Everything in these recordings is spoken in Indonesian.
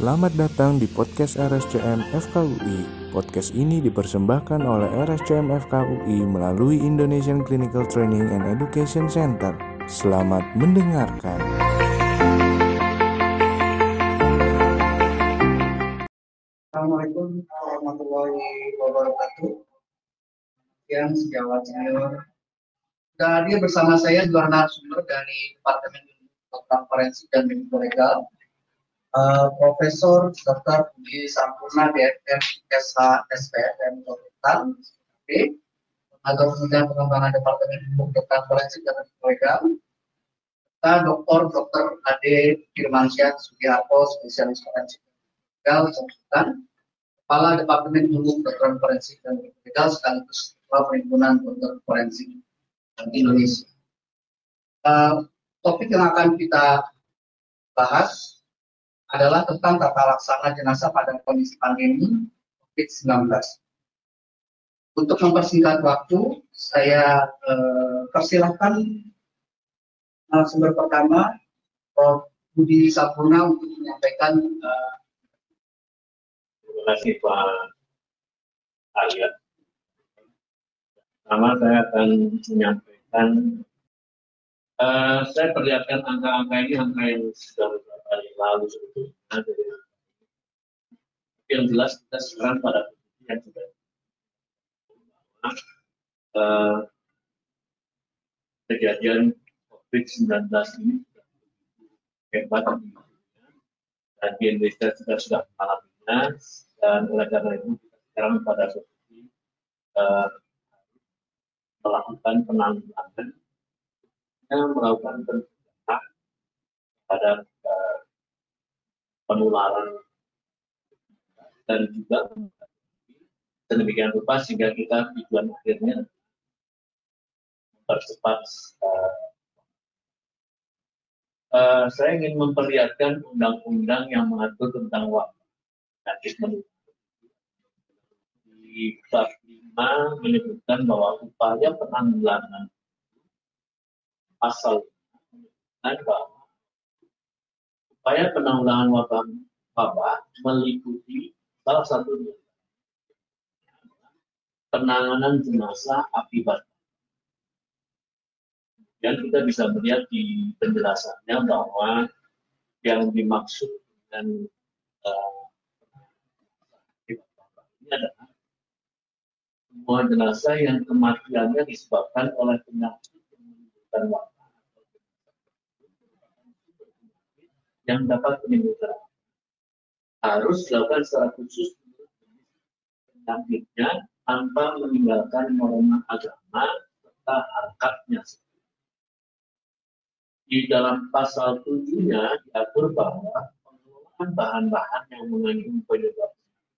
Selamat datang di podcast RSCM FKUI. Podcast ini dipersembahkan oleh RSCM FKUI melalui Indonesian Clinical Training and Education Center. Selamat mendengarkan. Assalamualaikum warahmatullahi wabarakatuh. Yang sejawat senior. Hadir bersama saya dua narasumber dari Departemen Kedokteran Forensik dan Mediko Legal uh, Profesor Dr. Budi Sampurna DFM SH SPM Kedokteran B atau kemudian pengembangan Departemen Hukum Kedokteran Forensik dan Legal serta Dr. Dr. Ade Firmansyah Sugiharto spesialis forensik legal konsultan Kepala Departemen Hukum Kedokteran Forensik dan Legal sekaligus Kepala Perhimpunan Dokter Forensik Indonesia. Uh, topik yang akan kita bahas adalah tentang tata laksana jenazah pada kondisi pandemi COVID-19. Untuk mempersingkat waktu, saya eh, persilahkan sumber pertama Prof. Budi Sapurna untuk menyampaikan. Eh, Terima kasih Pak Arya. Pertama saya akan menyampaikan, uh, saya perlihatkan angka-angka ini angka yang sudah hari lalu sebetulnya dari yang jelas kita sekarang pada posisi yang sudah kejadian COVID-19 ini hebat dan di Indonesia juga sudah mengalaminya dan oleh karena itu kita sekarang pada posisi uh, melakukan penanggulangan yang melakukan pencegahan pada uh, penularan. Dan juga sedemikian rupa sehingga kita tujuan akhirnya mempercepat uh, uh, saya ingin memperlihatkan undang-undang yang mengatur tentang waktu. Menular di bab 5 menyebutkan bahwa upaya penanggulangan pasal menyebutkan bahwa upaya penanggulangan wabah wabah meliputi salah satunya penanganan jenazah akibat. Dan kita bisa melihat di penjelasannya bahwa yang dimaksud dengan ini adalah semua jenazah yang kematiannya disebabkan oleh penyakit menimbulkan wabah yang dapat menimbulkan harus dilakukan secara khusus penyakitnya tanpa meninggalkan norma agama serta harkatnya. Di dalam pasal tujuhnya diatur bahwa pengelolaan bahan-bahan yang mengandung penyebab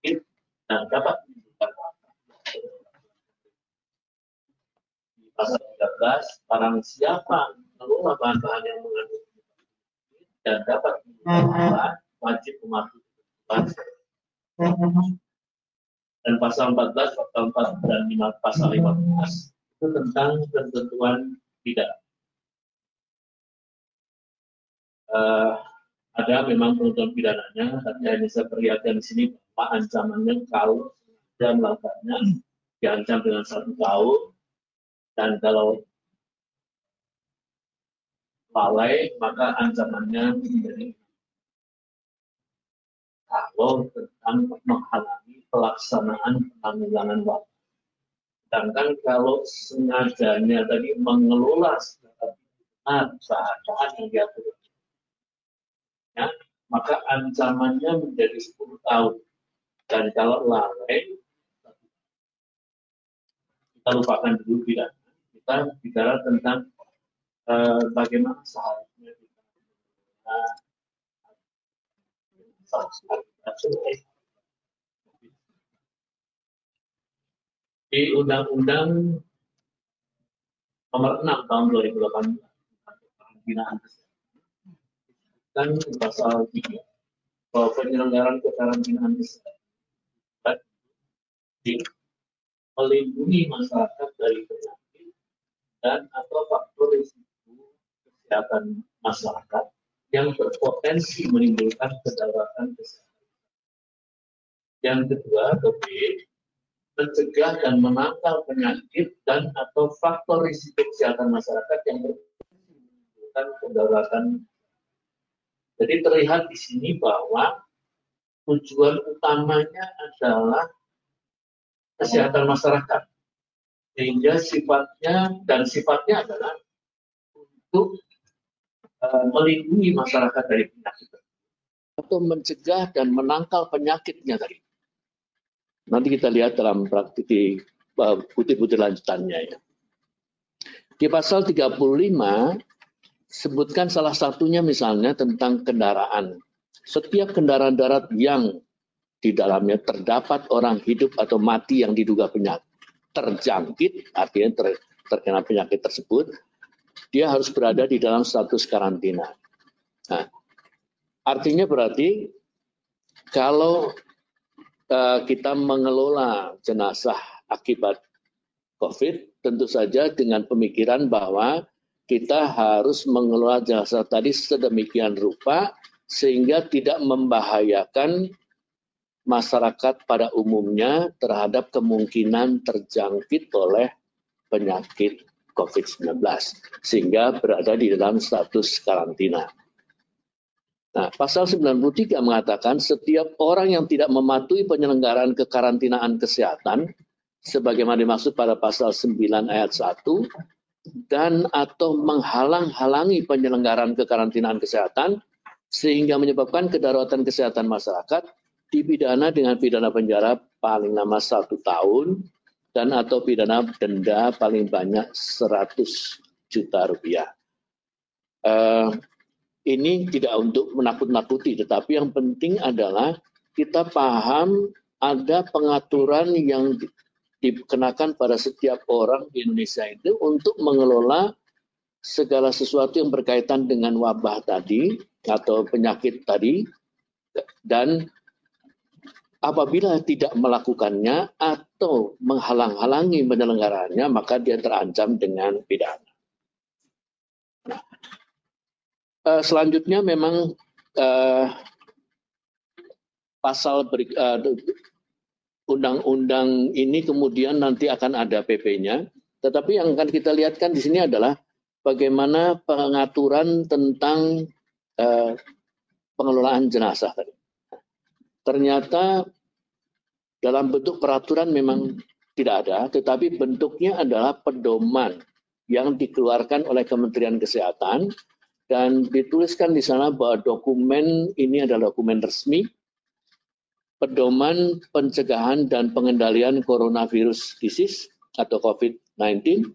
penyakit dan dapat menimbulkan Di pasal 13, barang siapa mengelola bahan-bahan yang mengandung dan dapat mengubah wajib mematuhi dan pasal 14, pasal 4 dan 5, pasal 15 itu tentang ketentuan tidak. Uh, ada memang penuntutan pidananya, tapi hanya saya perlihatkan di sini bahwa ancamannya kalau sudah melakukannya diancam dengan satu tahun. Dan kalau lalai maka ancamannya menjadi kalau tentang menghalangi pelaksanaan penanggulangan waktu. Sedangkan kalau sengajanya tadi mengelola secara benar keadaan yang diatur, ya, maka ancamannya menjadi 10 tahun. Dan kalau lalai, kita lupakan dulu pidana. Kita bicara tentang uh, bagaimana seharusnya kita di Undang-Undang Nomor 6 tahun 2018 karantinaan dan pasal 3 bahwa penyelenggaraan kekarantinaan kesehatan melindungi masyarakat dari penyakit dan atau faktor risiko kesehatan masyarakat yang berpotensi menimbulkan kedaruratan kesehatan Yang kedua, B, mencegah dan menangkal penyakit dan atau faktor risiko kesehatan masyarakat yang menimbulkan kedaruratan. Jadi terlihat di sini bahwa tujuan utamanya adalah kesehatan masyarakat. Sehingga sifatnya dan sifatnya adalah untuk uh, melindungi masyarakat dari penyakit atau mencegah dan menangkal penyakitnya tadi. Nanti kita lihat dalam praktik di putih-putih lanjutannya ya. Di pasal 35 sebutkan salah satunya misalnya tentang kendaraan. Setiap kendaraan darat yang di dalamnya terdapat orang hidup atau mati yang diduga penyakit terjangkit, artinya ter, terkena penyakit tersebut, dia harus berada di dalam status karantina. Nah, artinya berarti kalau uh, kita mengelola jenazah akibat COVID, tentu saja dengan pemikiran bahwa kita harus mengelola jenazah tadi sedemikian rupa sehingga tidak membahayakan masyarakat pada umumnya terhadap kemungkinan terjangkit oleh penyakit COVID-19 sehingga berada di dalam status karantina. Nah, pasal 93 mengatakan setiap orang yang tidak mematuhi penyelenggaraan kekarantinaan kesehatan sebagaimana dimaksud pada pasal 9 ayat 1 dan atau menghalang-halangi penyelenggaraan kekarantinaan kesehatan sehingga menyebabkan kedaruratan kesehatan masyarakat dipidana dengan pidana penjara paling lama satu tahun dan atau pidana denda paling banyak 100 juta rupiah. Uh, ini tidak untuk menakut-nakuti, tetapi yang penting adalah kita paham ada pengaturan yang dikenakan pada setiap orang di Indonesia itu untuk mengelola segala sesuatu yang berkaitan dengan wabah tadi atau penyakit tadi dan apabila tidak melakukannya atau menghalang-halangi penyelenggaranya maka dia terancam dengan pidana. Nah, uh, selanjutnya memang uh, pasal uh, undang-undang ini kemudian nanti akan ada PP-nya, tetapi yang akan kita lihatkan di sini adalah bagaimana pengaturan tentang uh, pengelolaan jenazah tadi. Ternyata dalam bentuk peraturan memang tidak ada, tetapi bentuknya adalah pedoman yang dikeluarkan oleh Kementerian Kesehatan dan dituliskan di sana bahwa dokumen ini adalah dokumen resmi pedoman pencegahan dan pengendalian coronavirus disease atau COVID-19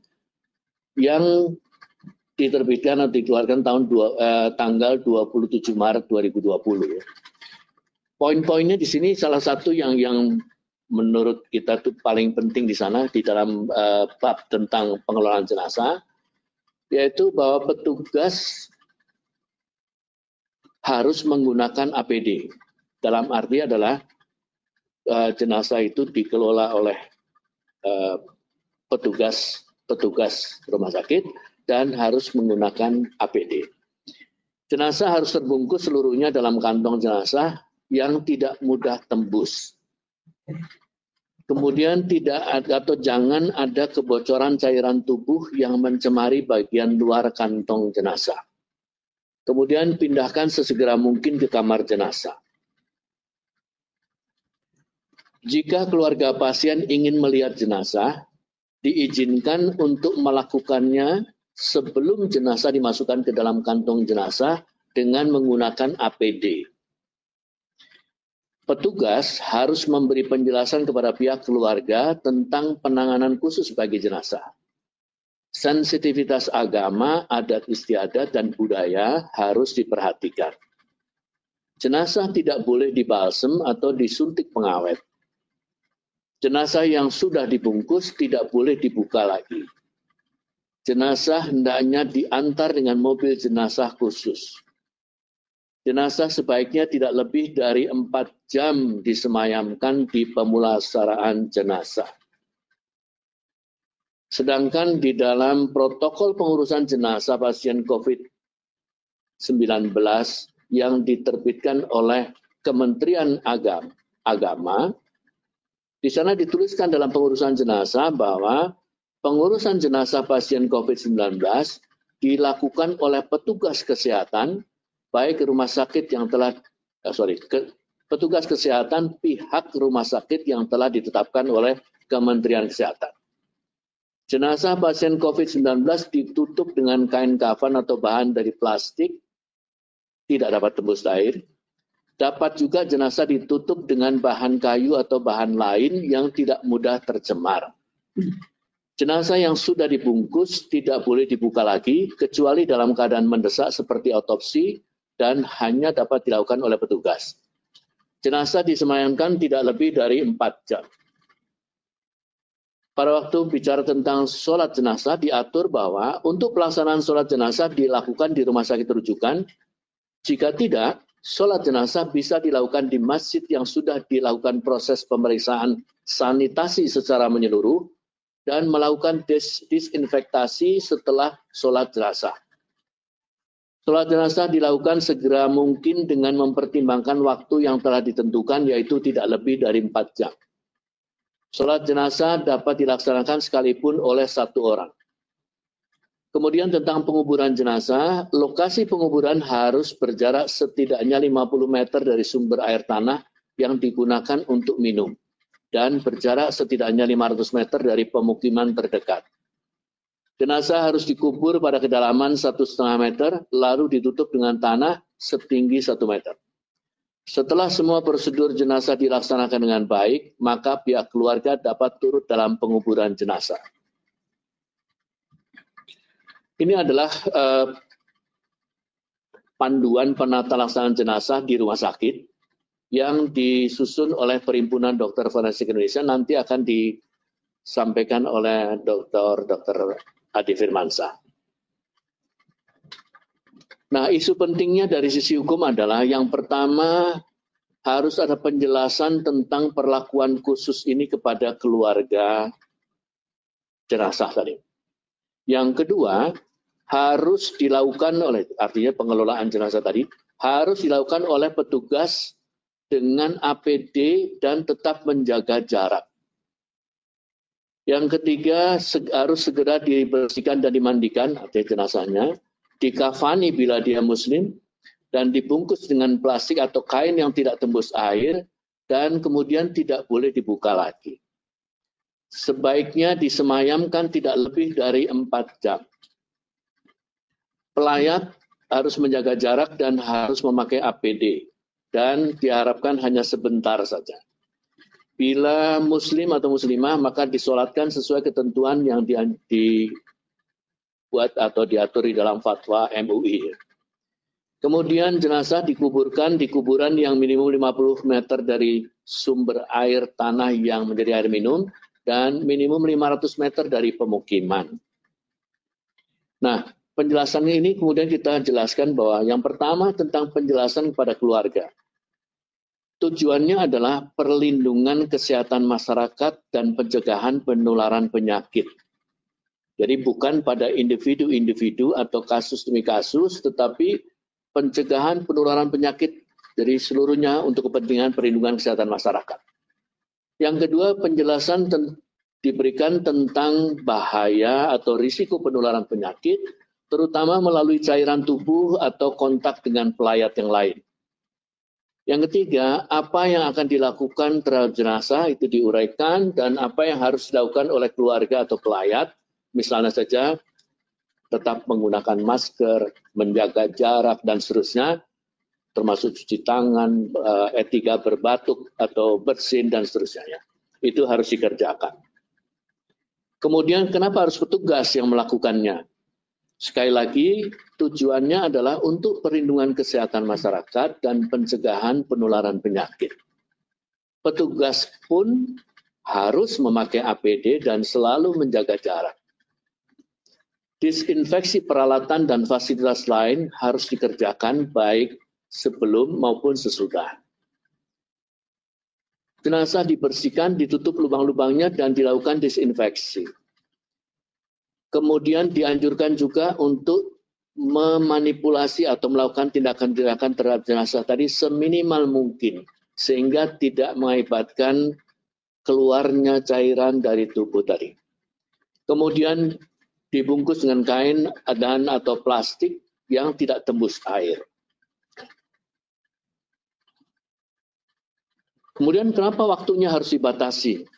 yang diterbitkan atau dikeluarkan tahun dua, eh, tanggal 27 Maret 2020. Poin-poinnya di sini salah satu yang yang menurut kita itu paling penting di sana di dalam eh, bab tentang pengelolaan jenazah yaitu bahwa petugas harus menggunakan APD. Dalam arti adalah uh, jenazah itu dikelola oleh uh, petugas petugas rumah sakit dan harus menggunakan APD. Jenazah harus terbungkus seluruhnya dalam kantong jenazah yang tidak mudah tembus. Kemudian tidak atau jangan ada kebocoran cairan tubuh yang mencemari bagian luar kantong jenazah. Kemudian pindahkan sesegera mungkin ke kamar jenazah. Jika keluarga pasien ingin melihat jenazah, diizinkan untuk melakukannya sebelum jenazah dimasukkan ke dalam kantong jenazah dengan menggunakan APD. Petugas harus memberi penjelasan kepada pihak keluarga tentang penanganan khusus bagi jenazah sensitivitas agama, adat istiadat, dan budaya harus diperhatikan. Jenazah tidak boleh dibalsem atau disuntik pengawet. Jenazah yang sudah dibungkus tidak boleh dibuka lagi. Jenazah hendaknya diantar dengan mobil jenazah khusus. Jenazah sebaiknya tidak lebih dari empat jam disemayamkan di pemulasaraan jenazah. Sedangkan di dalam protokol pengurusan jenazah pasien COVID-19 yang diterbitkan oleh Kementerian Agama agama, di sana dituliskan dalam pengurusan jenazah bahwa pengurusan jenazah pasien COVID-19 dilakukan oleh petugas kesehatan baik rumah sakit yang telah eh, sorry ke, petugas kesehatan pihak rumah sakit yang telah ditetapkan oleh Kementerian Kesehatan. Jenazah pasien COVID-19 ditutup dengan kain kafan atau bahan dari plastik, tidak dapat tembus air. Dapat juga jenazah ditutup dengan bahan kayu atau bahan lain yang tidak mudah tercemar. Jenazah yang sudah dibungkus tidak boleh dibuka lagi, kecuali dalam keadaan mendesak seperti otopsi dan hanya dapat dilakukan oleh petugas. Jenazah disemayamkan tidak lebih dari 4 jam. Pada waktu bicara tentang sholat jenazah diatur bahwa untuk pelaksanaan sholat jenazah dilakukan di rumah sakit rujukan. Jika tidak, sholat jenazah bisa dilakukan di masjid yang sudah dilakukan proses pemeriksaan sanitasi secara menyeluruh dan melakukan dis disinfektasi setelah sholat jenazah. Sholat jenazah dilakukan segera mungkin dengan mempertimbangkan waktu yang telah ditentukan yaitu tidak lebih dari 4 jam. Sholat jenazah dapat dilaksanakan sekalipun oleh satu orang. Kemudian tentang penguburan jenazah, lokasi penguburan harus berjarak setidaknya 50 meter dari sumber air tanah yang digunakan untuk minum dan berjarak setidaknya 500 meter dari pemukiman terdekat. Jenazah harus dikubur pada kedalaman 1,5 meter, lalu ditutup dengan tanah setinggi 1 meter. Setelah semua prosedur jenazah dilaksanakan dengan baik, maka pihak keluarga dapat turut dalam penguburan jenazah. Ini adalah uh, panduan penata laksanaan jenazah di rumah sakit yang disusun oleh Perhimpunan Dokter Forensik Indonesia nanti akan disampaikan oleh Dr. Adi Firmansyah. Nah, isu pentingnya dari sisi hukum adalah yang pertama harus ada penjelasan tentang perlakuan khusus ini kepada keluarga jenazah tadi. Yang kedua, harus dilakukan oleh artinya pengelolaan jenazah tadi harus dilakukan oleh petugas dengan APD dan tetap menjaga jarak. Yang ketiga harus segera dibersihkan dan dimandikan artinya jenazahnya dikafani bila dia muslim, dan dibungkus dengan plastik atau kain yang tidak tembus air, dan kemudian tidak boleh dibuka lagi. Sebaiknya disemayamkan tidak lebih dari empat jam. Pelayat harus menjaga jarak dan harus memakai APD, dan diharapkan hanya sebentar saja. Bila muslim atau muslimah, maka disolatkan sesuai ketentuan yang di, dibuat atau diatur di dalam fatwa MUI. Kemudian jenazah dikuburkan di kuburan yang minimum 50 meter dari sumber air tanah yang menjadi air minum dan minimum 500 meter dari pemukiman. Nah, penjelasan ini kemudian kita jelaskan bahwa yang pertama tentang penjelasan kepada keluarga. Tujuannya adalah perlindungan kesehatan masyarakat dan pencegahan penularan penyakit jadi bukan pada individu-individu atau kasus demi kasus, tetapi pencegahan penularan penyakit dari seluruhnya untuk kepentingan perlindungan kesehatan masyarakat. Yang kedua, penjelasan ten diberikan tentang bahaya atau risiko penularan penyakit, terutama melalui cairan tubuh atau kontak dengan pelayat yang lain. Yang ketiga, apa yang akan dilakukan terhadap jenazah itu diuraikan dan apa yang harus dilakukan oleh keluarga atau pelayat Misalnya saja tetap menggunakan masker, menjaga jarak, dan seterusnya, termasuk cuci tangan, eh, etika berbatuk atau bersin, dan seterusnya. Itu harus dikerjakan. Kemudian kenapa harus petugas yang melakukannya? Sekali lagi, tujuannya adalah untuk perlindungan kesehatan masyarakat dan pencegahan penularan penyakit. Petugas pun harus memakai APD dan selalu menjaga jarak. Disinfeksi peralatan dan fasilitas lain harus dikerjakan baik sebelum maupun sesudah. Jenazah dibersihkan, ditutup lubang-lubangnya dan dilakukan disinfeksi. Kemudian dianjurkan juga untuk memanipulasi atau melakukan tindakan-tindakan terhadap jenazah tadi seminimal mungkin sehingga tidak mengakibatkan keluarnya cairan dari tubuh tadi. Kemudian dibungkus dengan kain dan atau plastik yang tidak tembus air. Kemudian kenapa waktunya harus dibatasi?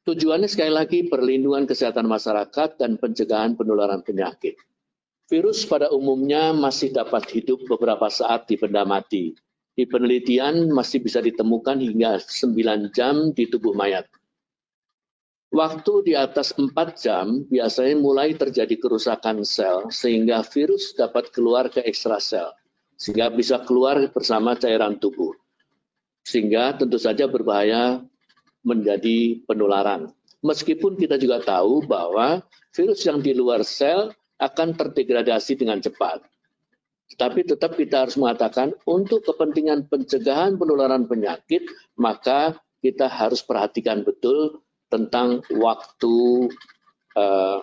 Tujuannya sekali lagi perlindungan kesehatan masyarakat dan pencegahan penularan penyakit. Virus pada umumnya masih dapat hidup beberapa saat di benda mati. Di penelitian masih bisa ditemukan hingga 9 jam di tubuh mayat. Waktu di atas 4 jam biasanya mulai terjadi kerusakan sel sehingga virus dapat keluar ke ekstrasel sehingga bisa keluar bersama cairan tubuh sehingga tentu saja berbahaya menjadi penularan. Meskipun kita juga tahu bahwa virus yang di luar sel akan terdegradasi dengan cepat. Tetapi tetap kita harus mengatakan untuk kepentingan pencegahan penularan penyakit, maka kita harus perhatikan betul tentang waktu uh,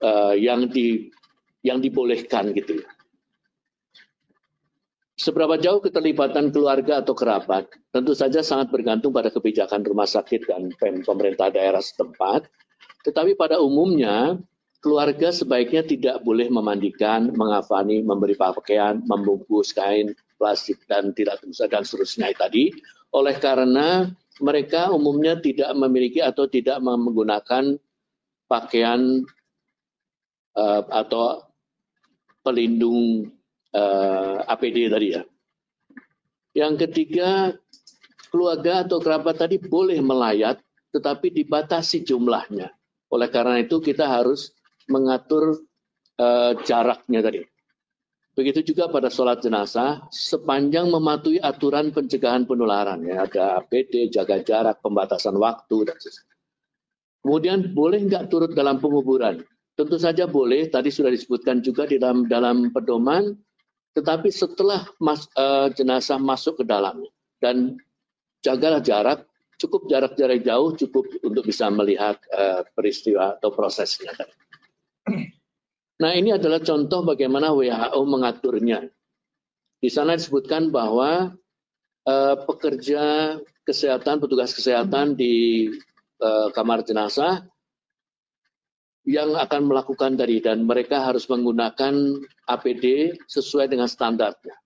uh, yang di yang dibolehkan gitu. Seberapa jauh keterlibatan keluarga atau kerabat tentu saja sangat bergantung pada kebijakan rumah sakit dan pemerintah daerah setempat. Tetapi pada umumnya keluarga sebaiknya tidak boleh memandikan, mengafani, memberi pakaian, membungkus kain, plastik dan tidak dan seterusnya tadi. Oleh karena mereka umumnya tidak memiliki atau tidak menggunakan pakaian uh, atau pelindung uh, eh, APD tadi ya. Yang ketiga, keluarga atau kerabat tadi boleh melayat, tetapi dibatasi jumlahnya. Oleh karena itu kita harus mengatur uh, jaraknya tadi. Begitu juga pada sholat jenazah, sepanjang mematuhi aturan pencegahan penularan. Ya, ada APD, jaga jarak, pembatasan waktu, dan sebagainya. Kemudian boleh nggak turut dalam penguburan? Tentu saja boleh, tadi sudah disebutkan juga di dalam, dalam pedoman, tetapi setelah mas, uh, jenazah masuk ke dalamnya dan jagalah jarak, cukup jarak-jarak jauh cukup untuk bisa melihat uh, peristiwa atau prosesnya. Nah ini adalah contoh bagaimana WHO mengaturnya. Di sana disebutkan bahwa uh, pekerja kesehatan, petugas kesehatan di uh, kamar jenazah yang akan melakukan tadi dan mereka harus menggunakan APD sesuai dengan standarnya.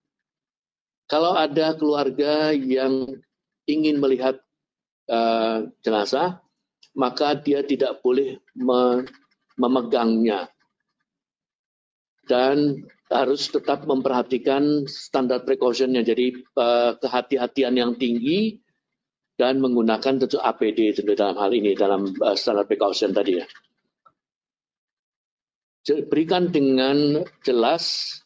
Kalau ada keluarga yang ingin melihat uh, jenazah, maka dia tidak boleh me memegangnya dan harus tetap memperhatikan standar precautionnya. Jadi uh, kehati-hatian yang tinggi dan menggunakan tentu APD tentu dalam hal ini dalam uh, standar precaution tadi ya berikan dengan jelas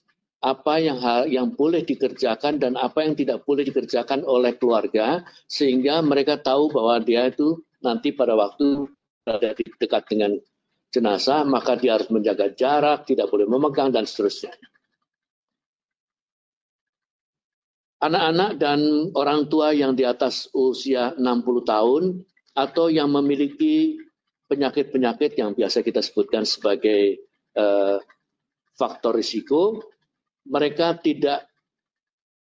apa yang hal yang boleh dikerjakan dan apa yang tidak boleh dikerjakan oleh keluarga sehingga mereka tahu bahwa dia itu nanti pada waktu berada di dekat dengan jenazah maka dia harus menjaga jarak, tidak boleh memegang dan seterusnya. Anak-anak dan orang tua yang di atas usia 60 tahun atau yang memiliki penyakit-penyakit yang biasa kita sebutkan sebagai eh, faktor risiko, mereka tidak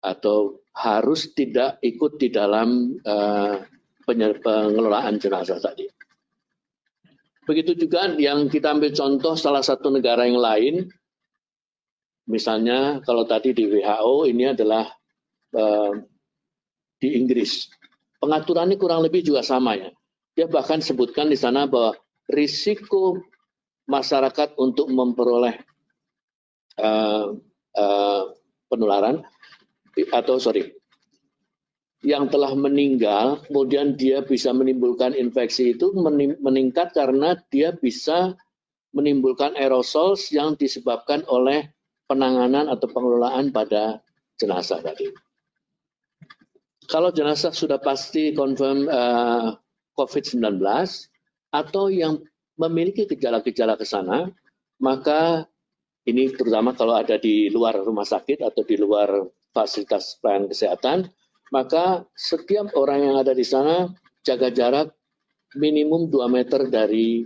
atau harus tidak ikut di dalam eh, pengelolaan jenazah tadi. Begitu juga yang kita ambil contoh salah satu negara yang lain, misalnya kalau tadi di WHO ini adalah eh, di Inggris. Pengaturannya kurang lebih juga sama ya. Dia bahkan sebutkan di sana bahwa risiko masyarakat untuk memperoleh uh, uh, penularan atau sorry yang telah meninggal kemudian dia bisa menimbulkan infeksi itu meningkat karena dia bisa menimbulkan aerosol yang disebabkan oleh penanganan atau pengelolaan pada jenazah tadi. Kalau jenazah sudah pasti confirm uh, COVID-19 atau yang memiliki gejala-gejala ke sana, maka ini terutama kalau ada di luar rumah sakit atau di luar fasilitas pelayanan kesehatan, maka setiap orang yang ada di sana jaga jarak minimum 2 meter dari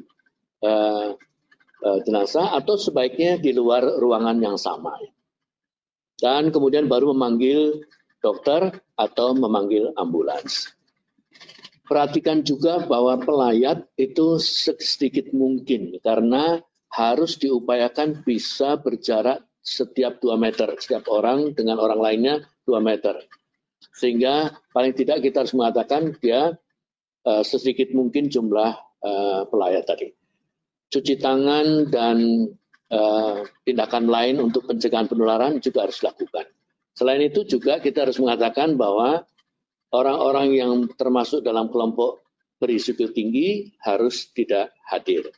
uh, uh, jenazah atau sebaiknya di luar ruangan yang sama. Dan kemudian baru memanggil dokter atau memanggil ambulans. Perhatikan juga bahwa pelayat itu sedikit mungkin karena harus diupayakan bisa berjarak setiap 2 meter, setiap orang dengan orang lainnya 2 meter. Sehingga paling tidak kita harus mengatakan dia uh, sesedikit mungkin jumlah uh, pelayat tadi. Cuci tangan dan uh, tindakan lain untuk pencegahan penularan juga harus dilakukan. Selain itu juga kita harus mengatakan bahwa orang-orang yang termasuk dalam kelompok berisiko tinggi harus tidak hadir.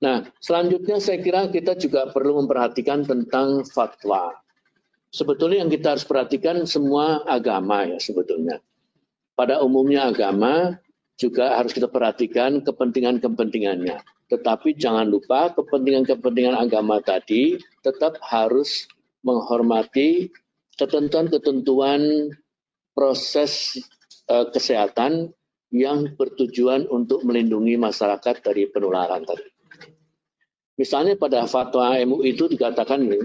Nah, selanjutnya saya kira kita juga perlu memperhatikan tentang fatwa. Sebetulnya yang kita harus perhatikan semua agama ya sebetulnya. Pada umumnya agama juga harus kita perhatikan kepentingan-kepentingannya. Tetapi jangan lupa kepentingan-kepentingan agama tadi tetap harus menghormati ketentuan-ketentuan proses uh, kesehatan yang bertujuan untuk melindungi masyarakat dari penularan tadi. Misalnya pada fatwa MUI itu dikatakan ini,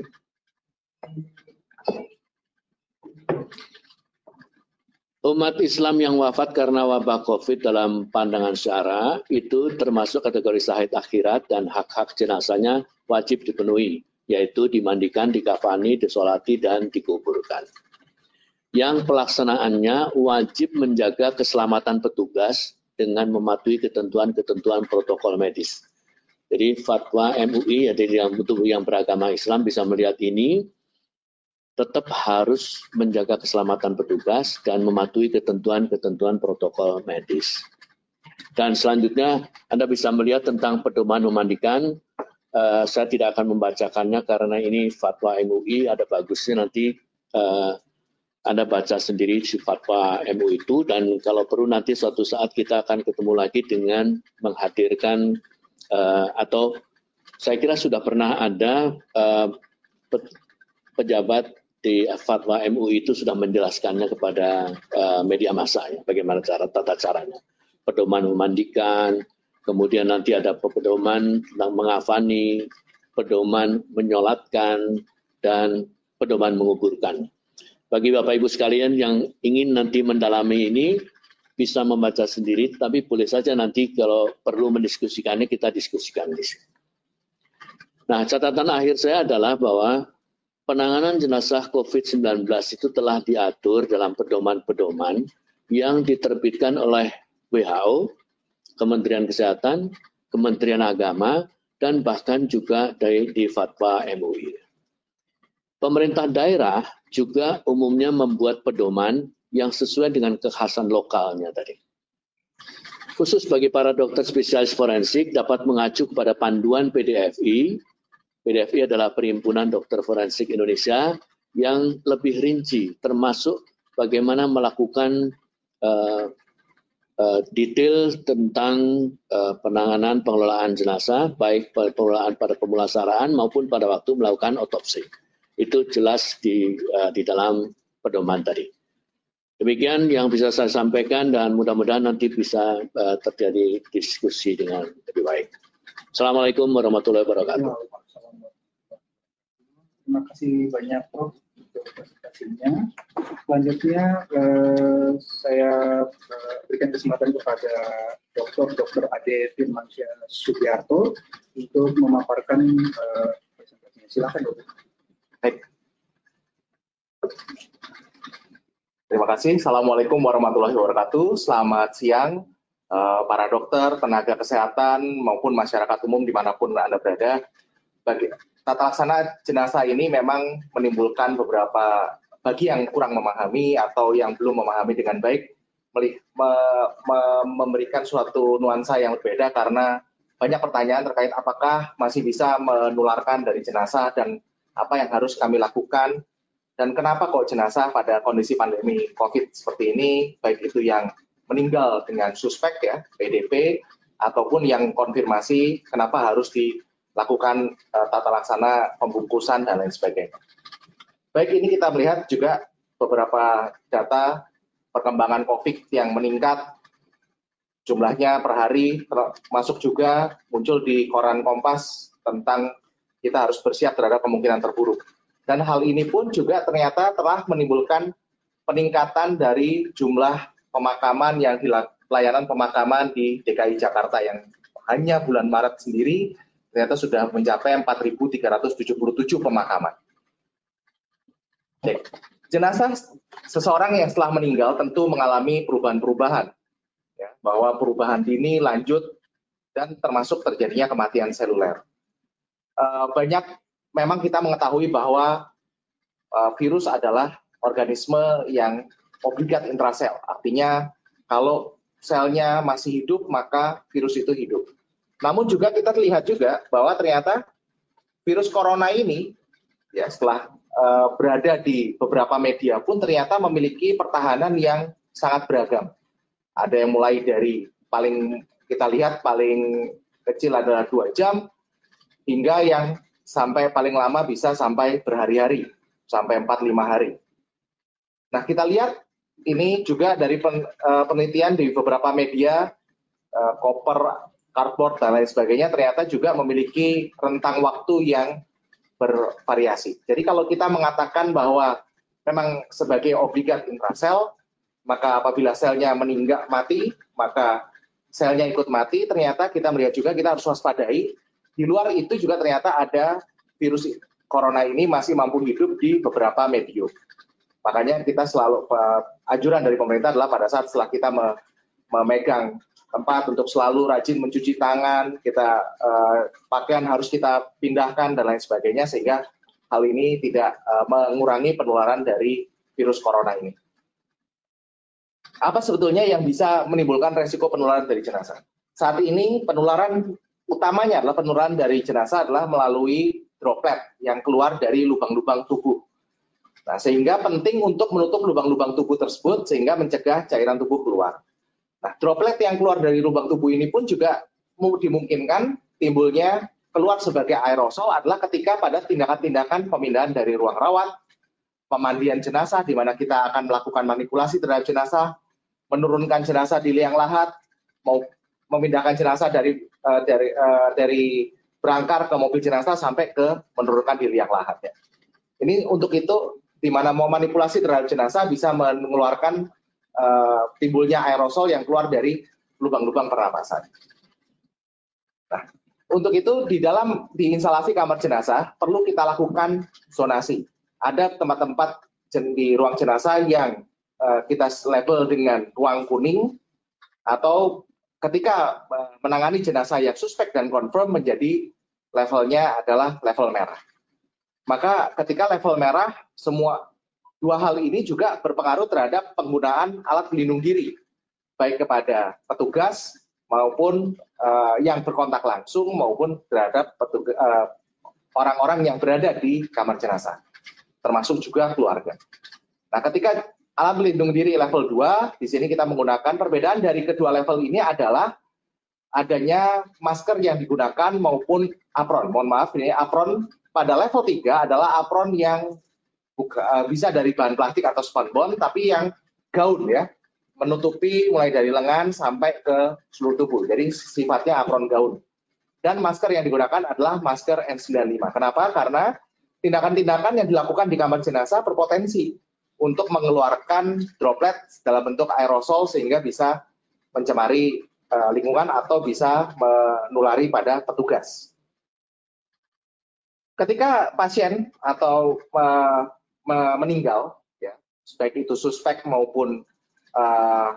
umat Islam yang wafat karena wabah COVID dalam pandangan syara itu termasuk kategori sahid akhirat dan hak-hak jenazahnya wajib dipenuhi, yaitu dimandikan, dikafani, disolati, dan dikuburkan yang pelaksanaannya wajib menjaga keselamatan petugas dengan mematuhi ketentuan-ketentuan protokol medis. Jadi fatwa MUI, jadi yang betul yang beragama Islam bisa melihat ini, tetap harus menjaga keselamatan petugas dan mematuhi ketentuan-ketentuan protokol medis. Dan selanjutnya Anda bisa melihat tentang pedoman memandikan. Uh, saya tidak akan membacakannya karena ini fatwa MUI, ada bagusnya nanti uh, anda baca sendiri si fatwa MU itu dan kalau perlu nanti suatu saat kita akan ketemu lagi dengan menghadirkan uh, atau saya kira sudah pernah ada uh, pejabat di fatwa MUI itu sudah menjelaskannya kepada uh, media massa ya, bagaimana cara tata caranya. Pedoman memandikan, kemudian nanti ada pedoman tentang mengafani, pedoman menyolatkan, dan pedoman menguburkan. Bagi Bapak Ibu sekalian yang ingin nanti mendalami ini, bisa membaca sendiri, tapi boleh saja nanti kalau perlu mendiskusikannya, kita diskusikan di sini. Nah, catatan akhir saya adalah bahwa penanganan jenazah COVID-19 itu telah diatur dalam pedoman-pedoman yang diterbitkan oleh WHO, Kementerian Kesehatan, Kementerian Agama, dan bahkan juga dari di fatwa MUI. Pemerintah daerah juga umumnya membuat pedoman yang sesuai dengan kekhasan lokalnya tadi. Khusus bagi para dokter spesialis forensik dapat mengacu kepada panduan PDFI. PDFI adalah Perhimpunan Dokter Forensik Indonesia yang lebih rinci, termasuk bagaimana melakukan uh, uh, detail tentang uh, penanganan pengelolaan jenazah, baik pengelolaan pada pemulasaraan maupun pada waktu melakukan otopsi. Itu jelas di, uh, di dalam pedoman tadi. Demikian yang bisa saya sampaikan dan mudah-mudahan nanti bisa uh, terjadi diskusi dengan lebih baik. Assalamualaikum warahmatullahi wabarakatuh. Terima kasih banyak Prof untuk presentasinya. Selanjutnya eh, saya eh, berikan kesempatan kepada Dr. Dr. Ade Firmansyah Sugiarto untuk memaparkan eh, presentasinya. Silakan Dr. Baik. Terima kasih. Assalamualaikum warahmatullahi wabarakatuh. Selamat siang uh, para dokter, tenaga kesehatan maupun masyarakat umum di mana pun anda berada. Bagi tata laksana jenazah ini memang menimbulkan beberapa bagi yang kurang memahami atau yang belum memahami dengan baik me, me, memberikan suatu nuansa yang berbeda karena banyak pertanyaan terkait apakah masih bisa menularkan dari jenazah dan apa yang harus kami lakukan, dan kenapa kok jenazah pada kondisi pandemi COVID seperti ini, baik itu yang meninggal dengan suspek ya, PDP, ataupun yang konfirmasi, kenapa harus dilakukan uh, tata laksana pembungkusan dan lain sebagainya. Baik ini kita melihat juga beberapa data perkembangan COVID yang meningkat jumlahnya per hari masuk juga muncul di koran Kompas tentang kita harus bersiap terhadap kemungkinan terburuk. Dan hal ini pun juga ternyata telah menimbulkan peningkatan dari jumlah pemakaman yang pelayanan pemakaman di DKI Jakarta yang hanya bulan Maret sendiri ternyata sudah mencapai 4.377 pemakaman. Oke. Jenazah seseorang yang setelah meninggal tentu mengalami perubahan-perubahan, ya, bahwa perubahan dini lanjut dan termasuk terjadinya kematian seluler. Uh, banyak memang kita mengetahui bahwa uh, virus adalah organisme yang obligat intrasel. Artinya kalau selnya masih hidup maka virus itu hidup. Namun juga kita lihat juga bahwa ternyata virus corona ini ya setelah uh, berada di beberapa media pun ternyata memiliki pertahanan yang sangat beragam. Ada yang mulai dari paling kita lihat paling kecil adalah dua jam hingga yang sampai paling lama bisa sampai berhari-hari sampai 4-5 hari. Nah, kita lihat ini juga dari uh, penelitian di beberapa media, uh, koper, cardboard, dan lain sebagainya, ternyata juga memiliki rentang waktu yang bervariasi. Jadi kalau kita mengatakan bahwa memang sebagai obligat intrasel, maka apabila selnya meninggal mati, maka selnya ikut mati, ternyata kita melihat juga kita harus waspadai. Di luar itu juga ternyata ada virus corona ini masih mampu hidup di beberapa medium. Makanya kita selalu anjuran dari pemerintah adalah pada saat setelah kita me, memegang tempat untuk selalu rajin mencuci tangan, kita uh, pakaian harus kita pindahkan dan lain sebagainya sehingga hal ini tidak uh, mengurangi penularan dari virus corona ini. Apa sebetulnya yang bisa menimbulkan resiko penularan dari jenazah? Saat ini penularan utamanya adalah penularan dari jenazah adalah melalui droplet yang keluar dari lubang-lubang tubuh. Nah, sehingga penting untuk menutup lubang-lubang tubuh tersebut sehingga mencegah cairan tubuh keluar. Nah, droplet yang keluar dari lubang tubuh ini pun juga dimungkinkan timbulnya keluar sebagai aerosol adalah ketika pada tindakan-tindakan pemindahan dari ruang rawat, pemandian jenazah di mana kita akan melakukan manipulasi terhadap jenazah, menurunkan jenazah di liang lahat, mau memindahkan jenazah dari uh, dari uh, dari berangkar ke mobil jenazah sampai ke menurunkan di liang lahat ya. Ini untuk itu di mana mau manipulasi terhadap jenazah bisa mengeluarkan uh, timbulnya aerosol yang keluar dari lubang-lubang pernapasan. Nah, untuk itu di dalam di instalasi kamar jenazah perlu kita lakukan zonasi. Ada tempat-tempat di ruang jenazah yang uh, kita label dengan ruang kuning atau ketika eh, menangani jenazah yang suspek dan confirm menjadi levelnya adalah level merah. Maka ketika level merah, semua dua hal ini juga berpengaruh terhadap penggunaan alat pelindung diri, baik kepada petugas maupun uh, yang berkontak langsung maupun terhadap uh, orang-orang yang berada di kamar jenazah, termasuk juga keluarga. Nah, ketika alat pelindung diri level 2, di sini kita menggunakan perbedaan dari kedua level ini adalah adanya masker yang digunakan maupun apron. Mohon maaf, ini apron pada level 3 adalah apron yang buka, uh, bisa dari bahan plastik atau spunbond, tapi yang gaun ya, menutupi mulai dari lengan sampai ke seluruh tubuh. Jadi sifatnya apron gaun. Dan masker yang digunakan adalah masker N95. Kenapa? Karena tindakan-tindakan yang dilakukan di kamar jenazah berpotensi untuk mengeluarkan droplet dalam bentuk aerosol sehingga bisa mencemari uh, lingkungan atau bisa menulari pada petugas ketika pasien atau uh, meninggal, ya, baik itu suspek maupun uh,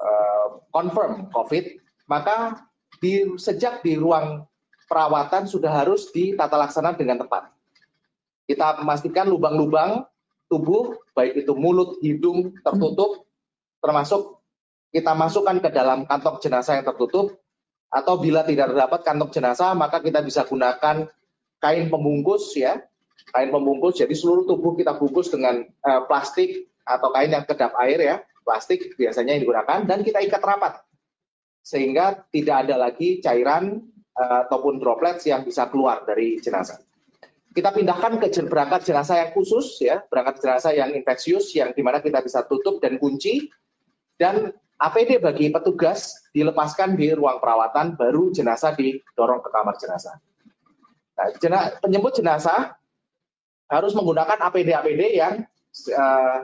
uh, confirm COVID, maka di, sejak di ruang perawatan sudah harus ditata laksana dengan tepat. Kita memastikan lubang-lubang tubuh, baik itu mulut, hidung tertutup, termasuk kita masukkan ke dalam kantong jenazah yang tertutup, atau bila tidak terdapat kantong jenazah, maka kita bisa gunakan kain pembungkus ya, kain pembungkus. Jadi seluruh tubuh kita bungkus dengan uh, plastik atau kain yang kedap air ya, plastik biasanya yang digunakan dan kita ikat rapat sehingga tidak ada lagi cairan uh, ataupun droplets yang bisa keluar dari jenazah. Kita pindahkan ke berangkat jenazah yang khusus ya, berangkat jenazah yang infeksius yang di mana kita bisa tutup dan kunci dan APD bagi petugas dilepaskan di ruang perawatan baru jenazah didorong ke kamar jenazah. Nah, jena, penyebut jenazah harus menggunakan APD-APD yang uh,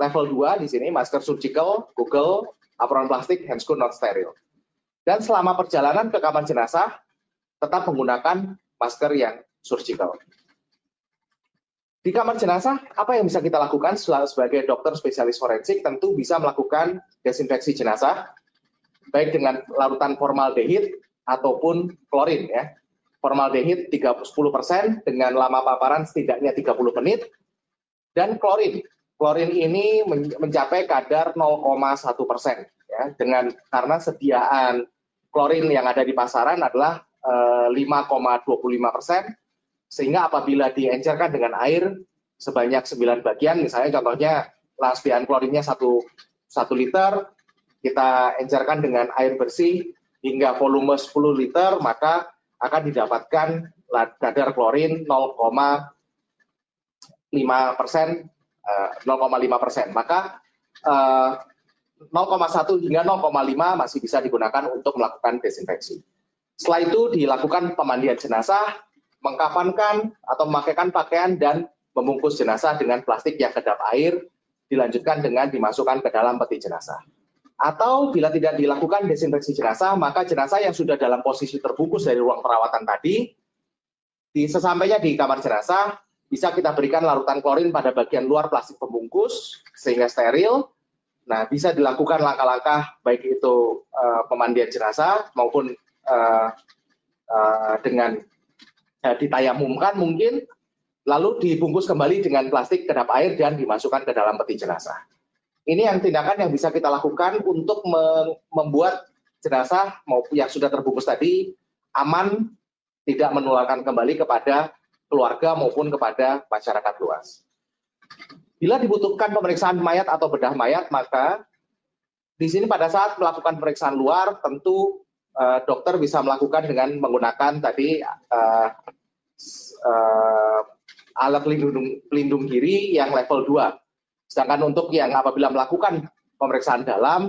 level 2 di sini, masker surgical, Google, apron plastik, handscoon not steril. Dan selama perjalanan ke kamar jenazah, tetap menggunakan masker yang surgical. Di kamar jenazah, apa yang bisa kita lakukan sebagai dokter spesialis forensik? Tentu bisa melakukan desinfeksi jenazah, baik dengan larutan formaldehid ataupun klorin ya. Formaldehid 30% dengan lama paparan setidaknya 30 menit dan klorin. Klorin ini mencapai kadar 0,1 persen ya dengan karena sediaan klorin yang ada di pasaran adalah eh, 5,25 persen sehingga apabila diencerkan dengan air sebanyak 9 bagian, misalnya contohnya lasbian klorinnya 1, 1 liter, kita encerkan dengan air bersih hingga volume 10 liter, maka akan didapatkan kadar klorin 0,5 persen, 0,5 eh, persen. Maka 0,1 eh, hingga 0,5 masih bisa digunakan untuk melakukan desinfeksi. Setelah itu dilakukan pemandian jenazah mengkafankan atau memakaikan pakaian dan membungkus jenazah dengan plastik yang kedap air, dilanjutkan dengan dimasukkan ke dalam peti jenazah. Atau bila tidak dilakukan desinfeksi jenazah, maka jenazah yang sudah dalam posisi terbungkus dari ruang perawatan tadi, di sesampainya di kamar jenazah, bisa kita berikan larutan klorin pada bagian luar plastik pembungkus sehingga steril. Nah, bisa dilakukan langkah-langkah baik itu uh, pemandian jenazah maupun uh, uh, dengan ditayamumkan mungkin, lalu dibungkus kembali dengan plastik kedap air dan dimasukkan ke dalam peti jenazah. Ini yang tindakan yang bisa kita lakukan untuk membuat jenazah maupun yang sudah terbungkus tadi aman, tidak menularkan kembali kepada keluarga maupun kepada masyarakat luas. Bila dibutuhkan pemeriksaan mayat atau bedah mayat, maka di sini pada saat melakukan pemeriksaan luar, tentu uh, dokter bisa melakukan dengan menggunakan tadi uh, uh, alat pelindung, pelindung diri yang level 2. Sedangkan untuk yang apabila melakukan pemeriksaan dalam,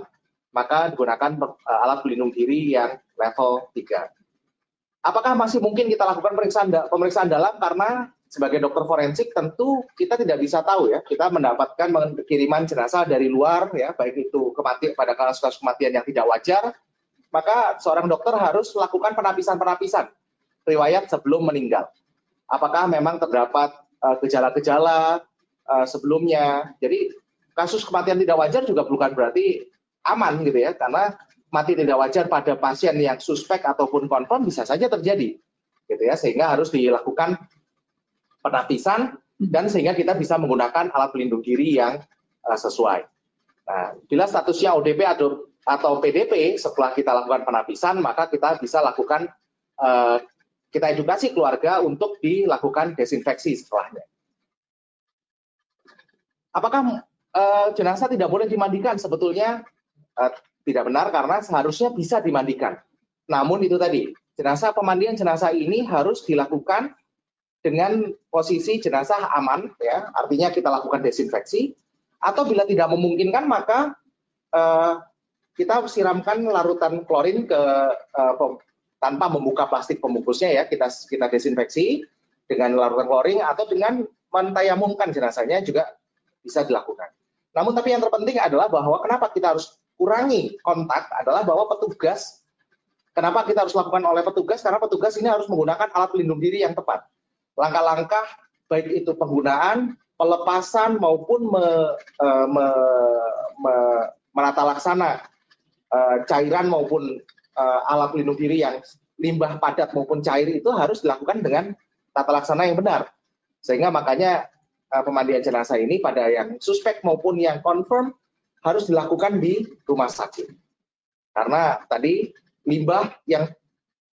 maka digunakan uh, alat pelindung diri yang level 3. Apakah masih mungkin kita lakukan pemeriksaan, pemeriksaan dalam karena sebagai dokter forensik tentu kita tidak bisa tahu ya kita mendapatkan kiriman jenazah dari luar ya baik itu kematian pada kasus-kasus kematian yang tidak wajar maka seorang dokter harus melakukan penapisan-penapisan riwayat sebelum meninggal. Apakah memang terdapat eh, gejala-gejala uh, sebelumnya? Jadi kasus kematian tidak wajar juga bukan berarti aman gitu ya, karena mati tidak wajar pada pasien yang suspek ataupun konfirm bisa saja terjadi, gitu ya, sehingga harus dilakukan penapisan dan sehingga kita bisa menggunakan alat pelindung diri yang uh, sesuai. Nah, bila statusnya ODP atau atau PDP setelah kita lakukan penapisan maka kita bisa lakukan uh, kita edukasi keluarga untuk dilakukan desinfeksi setelahnya. Apakah uh, jenazah tidak boleh dimandikan? Sebetulnya uh, tidak benar karena seharusnya bisa dimandikan. Namun itu tadi jenazah pemandian jenazah ini harus dilakukan dengan posisi jenazah aman, ya artinya kita lakukan desinfeksi. Atau bila tidak memungkinkan maka uh, kita siramkan larutan klorin ke uh, tanpa membuka plastik pembungkusnya ya kita kita desinfeksi dengan larutan klorin atau dengan mentayamumkan jenazahnya juga bisa dilakukan. Namun tapi yang terpenting adalah bahwa kenapa kita harus kurangi kontak adalah bahwa petugas kenapa kita harus lakukan oleh petugas karena petugas ini harus menggunakan alat pelindung diri yang tepat. Langkah-langkah baik itu penggunaan, pelepasan maupun me, uh, me, me, menata laksana cairan maupun uh, alat pelindung diri yang limbah padat maupun cair itu harus dilakukan dengan tata laksana yang benar. Sehingga makanya uh, pemandian jenazah ini pada yang suspek maupun yang confirm harus dilakukan di rumah sakit. Karena tadi limbah yang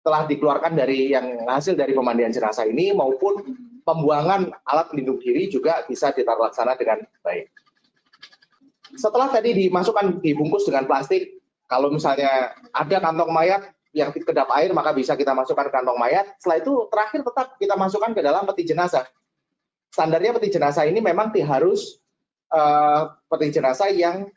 telah dikeluarkan dari yang hasil dari pemandian jenazah ini maupun pembuangan alat pelindung diri juga bisa ditata laksana dengan baik. Setelah tadi dimasukkan dibungkus dengan plastik, kalau misalnya ada kantong mayat yang kedap air, maka bisa kita masukkan ke kantong mayat. Setelah itu terakhir tetap kita masukkan ke dalam peti jenazah. Standarnya peti jenazah ini memang harus uh, peti jenazah yang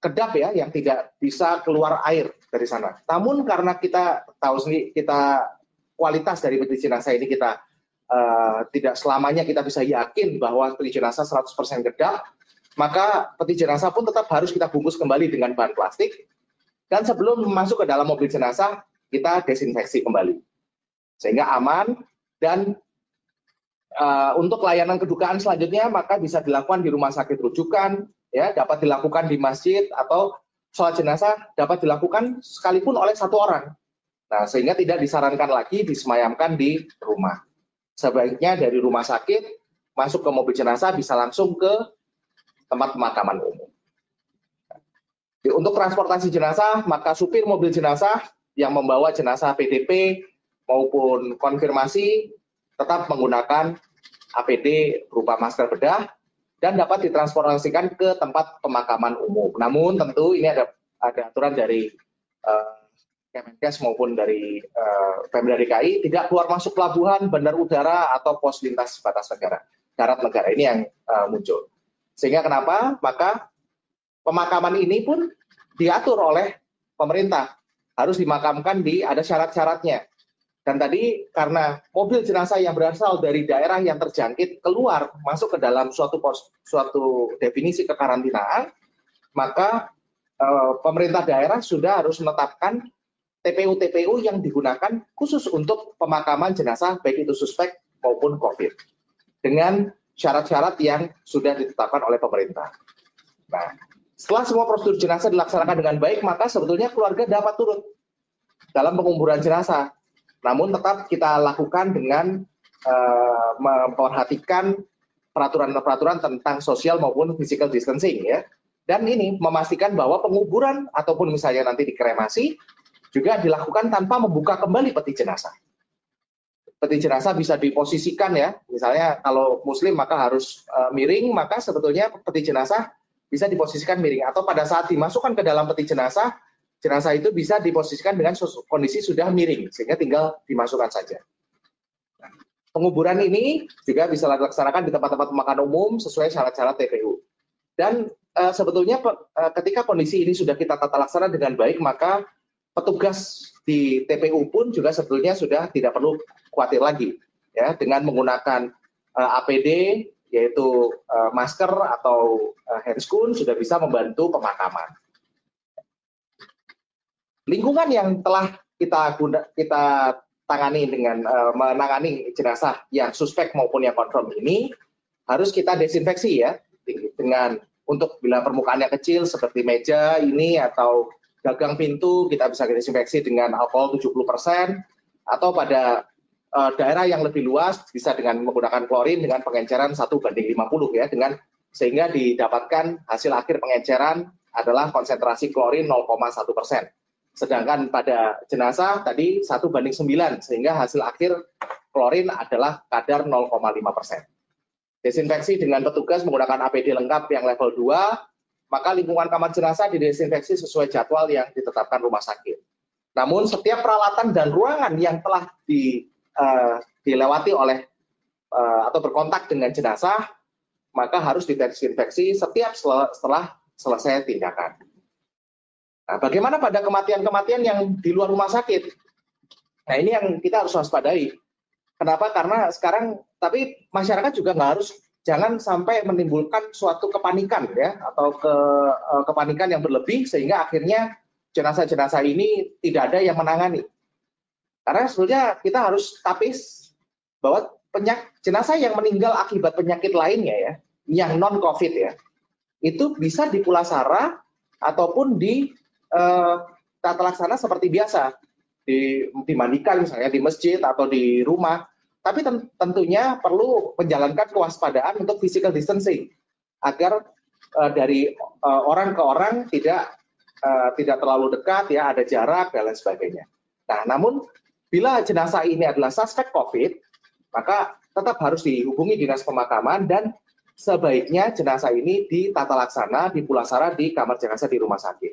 kedap ya, yang tidak bisa keluar air dari sana. Namun karena kita tahu sendiri kita kualitas dari peti jenazah ini kita uh, tidak selamanya kita bisa yakin bahwa peti jenazah 100% gedap, maka peti jenazah pun tetap harus kita bungkus kembali dengan bahan plastik. Dan sebelum masuk ke dalam mobil jenazah, kita desinfeksi kembali. Sehingga aman dan uh, untuk layanan kedukaan selanjutnya maka bisa dilakukan di rumah sakit rujukan, ya dapat dilakukan di masjid atau sholat jenazah dapat dilakukan sekalipun oleh satu orang. Nah, sehingga tidak disarankan lagi disemayamkan di rumah. Sebaiknya dari rumah sakit masuk ke mobil jenazah bisa langsung ke tempat pemakaman umum. Untuk transportasi jenazah, maka supir mobil jenazah yang membawa jenazah PDP maupun konfirmasi tetap menggunakan APD berupa masker bedah dan dapat ditransportasikan ke tempat pemakaman umum. Namun tentu ini ada ada aturan dari uh, Kemenkes maupun dari uh, Pemda DKI tidak keluar masuk pelabuhan, bandar udara atau pos lintas batas negara, darat negara ini yang uh, muncul. Sehingga kenapa? Maka pemakaman ini pun diatur oleh pemerintah. Harus dimakamkan di ada syarat-syaratnya. Dan tadi karena mobil jenazah yang berasal dari daerah yang terjangkit keluar masuk ke dalam suatu pos, suatu definisi kekarantinaan, maka e, pemerintah daerah sudah harus menetapkan TPU-TPU yang digunakan khusus untuk pemakaman jenazah baik itu suspek maupun COVID dengan syarat-syarat yang sudah ditetapkan oleh pemerintah. Nah, setelah semua prosedur jenazah dilaksanakan dengan baik, maka sebetulnya keluarga dapat turut dalam penguburan jenazah. Namun tetap kita lakukan dengan uh, memperhatikan peraturan-peraturan tentang sosial maupun physical distancing ya. Dan ini memastikan bahwa penguburan ataupun misalnya nanti dikremasi juga dilakukan tanpa membuka kembali peti jenazah peti jenazah bisa diposisikan ya. Misalnya kalau muslim maka harus uh, miring, maka sebetulnya peti jenazah bisa diposisikan miring atau pada saat dimasukkan ke dalam peti jenazah, jenazah itu bisa diposisikan dengan kondisi sudah miring sehingga tinggal dimasukkan saja. Penguburan ini juga bisa dilaksanakan di tempat-tempat pemakaman umum sesuai syarat-syarat TPU. Dan uh, sebetulnya uh, ketika kondisi ini sudah kita tata laksana dengan baik, maka petugas di TPU pun juga sebetulnya sudah tidak perlu khawatir lagi ya dengan menggunakan eh, APD yaitu uh, masker atau uh, handscoon sudah bisa membantu pemakaman. Lingkungan yang telah kita guna, kita tangani dengan uh, menangani jenazah yang suspek maupun yang confirm ini harus kita desinfeksi ya dengan untuk bila permukaannya kecil seperti meja ini atau gagang pintu kita bisa desinfeksi dengan alkohol 70% atau pada daerah yang lebih luas bisa dengan menggunakan klorin dengan pengenceran 1 banding 50 ya dengan sehingga didapatkan hasil akhir pengenceran adalah konsentrasi klorin 0,1 persen. Sedangkan pada jenazah tadi 1 banding 9 sehingga hasil akhir klorin adalah kadar 0,5 persen. Desinfeksi dengan petugas menggunakan APD lengkap yang level 2 maka lingkungan kamar jenazah didesinfeksi sesuai jadwal yang ditetapkan rumah sakit. Namun setiap peralatan dan ruangan yang telah di, uh, dilewati oleh uh, atau berkontak dengan jenazah, maka harus didesinfeksi setiap setelah, setelah selesai tindakan. Nah, bagaimana pada kematian-kematian yang di luar rumah sakit? Nah, ini yang kita harus waspadai. Kenapa? Karena sekarang, tapi masyarakat juga nggak harus jangan sampai menimbulkan suatu kepanikan ya atau ke uh, kepanikan yang berlebih sehingga akhirnya jenazah-jenazah ini tidak ada yang menangani. Karena sebetulnya kita harus tapis bahwa penyak, jenazah yang meninggal akibat penyakit lainnya ya, yang non COVID ya, itu bisa di Pulasara ataupun di uh, tata laksana seperti biasa, di, dimandikan misalnya di masjid atau di rumah tapi tentunya perlu menjalankan kewaspadaan untuk physical distancing agar uh, dari uh, orang ke orang tidak uh, tidak terlalu dekat ya ada jarak dan lain sebagainya. Nah, namun bila jenazah ini adalah suspek COVID, maka tetap harus dihubungi dinas pemakaman dan sebaiknya jenazah ini ditata laksana di Pulasara di kamar jenazah di rumah sakit.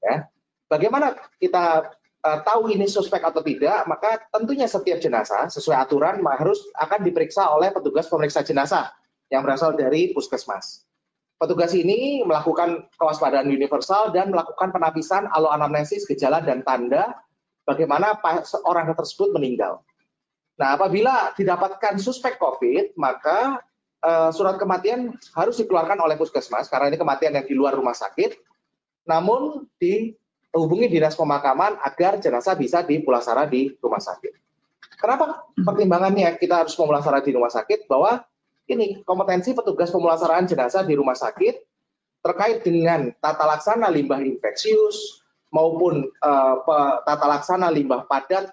Ya. Bagaimana kita uh, tahu ini suspek atau tidak, maka tentunya setiap jenazah sesuai aturan harus akan diperiksa oleh petugas pemeriksa jenazah yang berasal dari puskesmas. Petugas ini melakukan kewaspadaan universal dan melakukan penapisan aloanamnesis gejala dan tanda bagaimana orang tersebut meninggal. Nah, apabila didapatkan suspek COVID, maka uh, surat kematian harus dikeluarkan oleh puskesmas karena ini kematian yang di luar rumah sakit. Namun dihubungi dinas pemakaman agar jenazah bisa dipulasara di rumah sakit. Kenapa pertimbangannya kita harus pemulasara di rumah sakit? Bahwa ini kompetensi petugas pemulasaraan jenazah di rumah sakit terkait dengan tata laksana limbah infeksius maupun uh, tata laksana limbah padat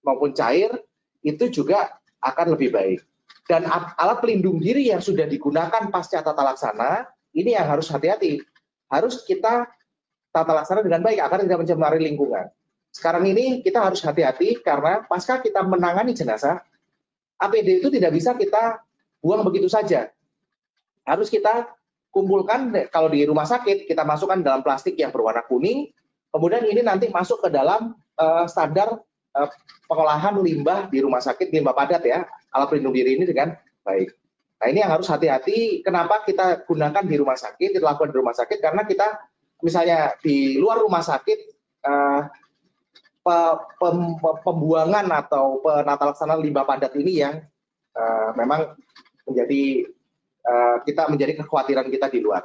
maupun cair itu juga akan lebih baik. Dan alat pelindung diri yang sudah digunakan pasca tata laksana, ini yang harus hati-hati. Harus kita tata laksana dengan baik agar tidak mencemari lingkungan. Sekarang ini kita harus hati-hati karena pasca kita menangani jenazah, APD itu tidak bisa kita buang begitu saja. Harus kita kumpulkan kalau di rumah sakit kita masukkan dalam plastik yang berwarna kuning, kemudian ini nanti masuk ke dalam uh, standar uh, pengolahan limbah di rumah sakit limbah padat ya alat pelindung diri ini dengan baik. Nah ini yang harus hati-hati. Kenapa kita gunakan di rumah sakit, dilakukan di rumah sakit? Karena kita misalnya di luar rumah sakit uh, pe, pem, pembuangan atau penata laksana limbah padat ini yang uh, memang menjadi uh, kita menjadi kekhawatiran kita di luar.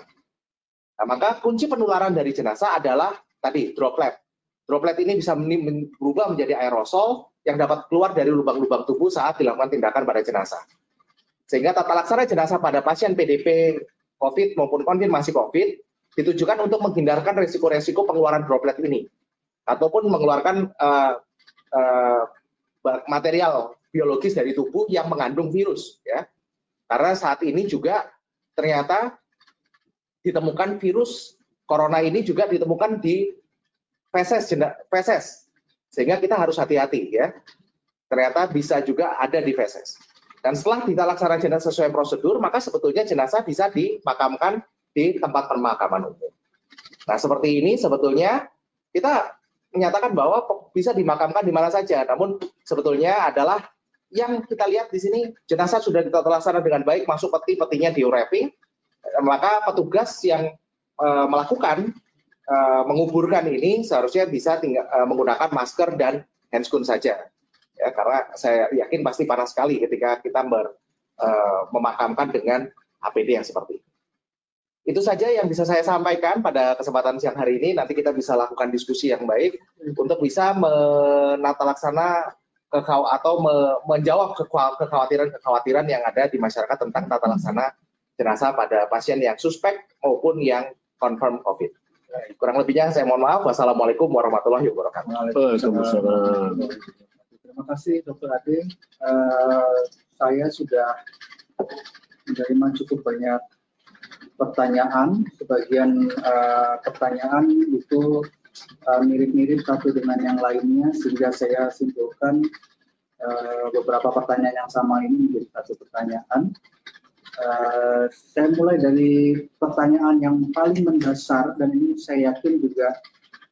Nah, maka kunci penularan dari jenazah adalah tadi droplet. Droplet ini bisa berubah menjadi aerosol yang dapat keluar dari lubang-lubang tubuh saat dilakukan tindakan pada jenazah. Sehingga tata laksana jenazah pada pasien PDP COVID maupun konfirmasi COVID ditujukan untuk menghindarkan risiko-risiko pengeluaran droplet ini ataupun mengeluarkan uh, uh, material biologis dari tubuh yang mengandung virus ya. Karena saat ini juga ternyata ditemukan virus corona ini juga ditemukan di feses feses. Sehingga kita harus hati-hati ya. Ternyata bisa juga ada di feses. Dan setelah kita laksanakan jenazah sesuai prosedur maka sebetulnya jenazah bisa dimakamkan di tempat pemakaman umum. Nah seperti ini sebetulnya kita menyatakan bahwa bisa dimakamkan di mana saja. Namun sebetulnya adalah yang kita lihat di sini jenazah sudah ditata laksana dengan baik masuk peti petinya di wrapping maka petugas yang uh, melakukan uh, menguburkan ini seharusnya bisa tinggal, uh, menggunakan masker dan handscoon saja. Ya, karena saya yakin pasti panas sekali ketika kita ber, uh, memakamkan dengan APD yang seperti ini. Itu saja yang bisa saya sampaikan pada kesempatan siang hari ini. Nanti kita bisa lakukan diskusi yang baik untuk bisa menata laksana atau menjawab kekhawatiran-kekhawatiran yang ada di masyarakat tentang tata laksana jenazah pada pasien yang suspek maupun yang confirm COVID. Kurang lebihnya saya mohon maaf. Wassalamualaikum warahmatullahi wabarakatuh. Waalaikumsalam. Terima kasih Dr. Ade. Uh, saya sudah menerima cukup banyak pertanyaan. Sebagian uh, pertanyaan itu eh, mirip-mirip uh, satu dengan yang lainnya sehingga saya simpulkan uh, beberapa pertanyaan yang sama ini menjadi satu pertanyaan. Uh, saya mulai dari pertanyaan yang paling mendasar dan ini saya yakin juga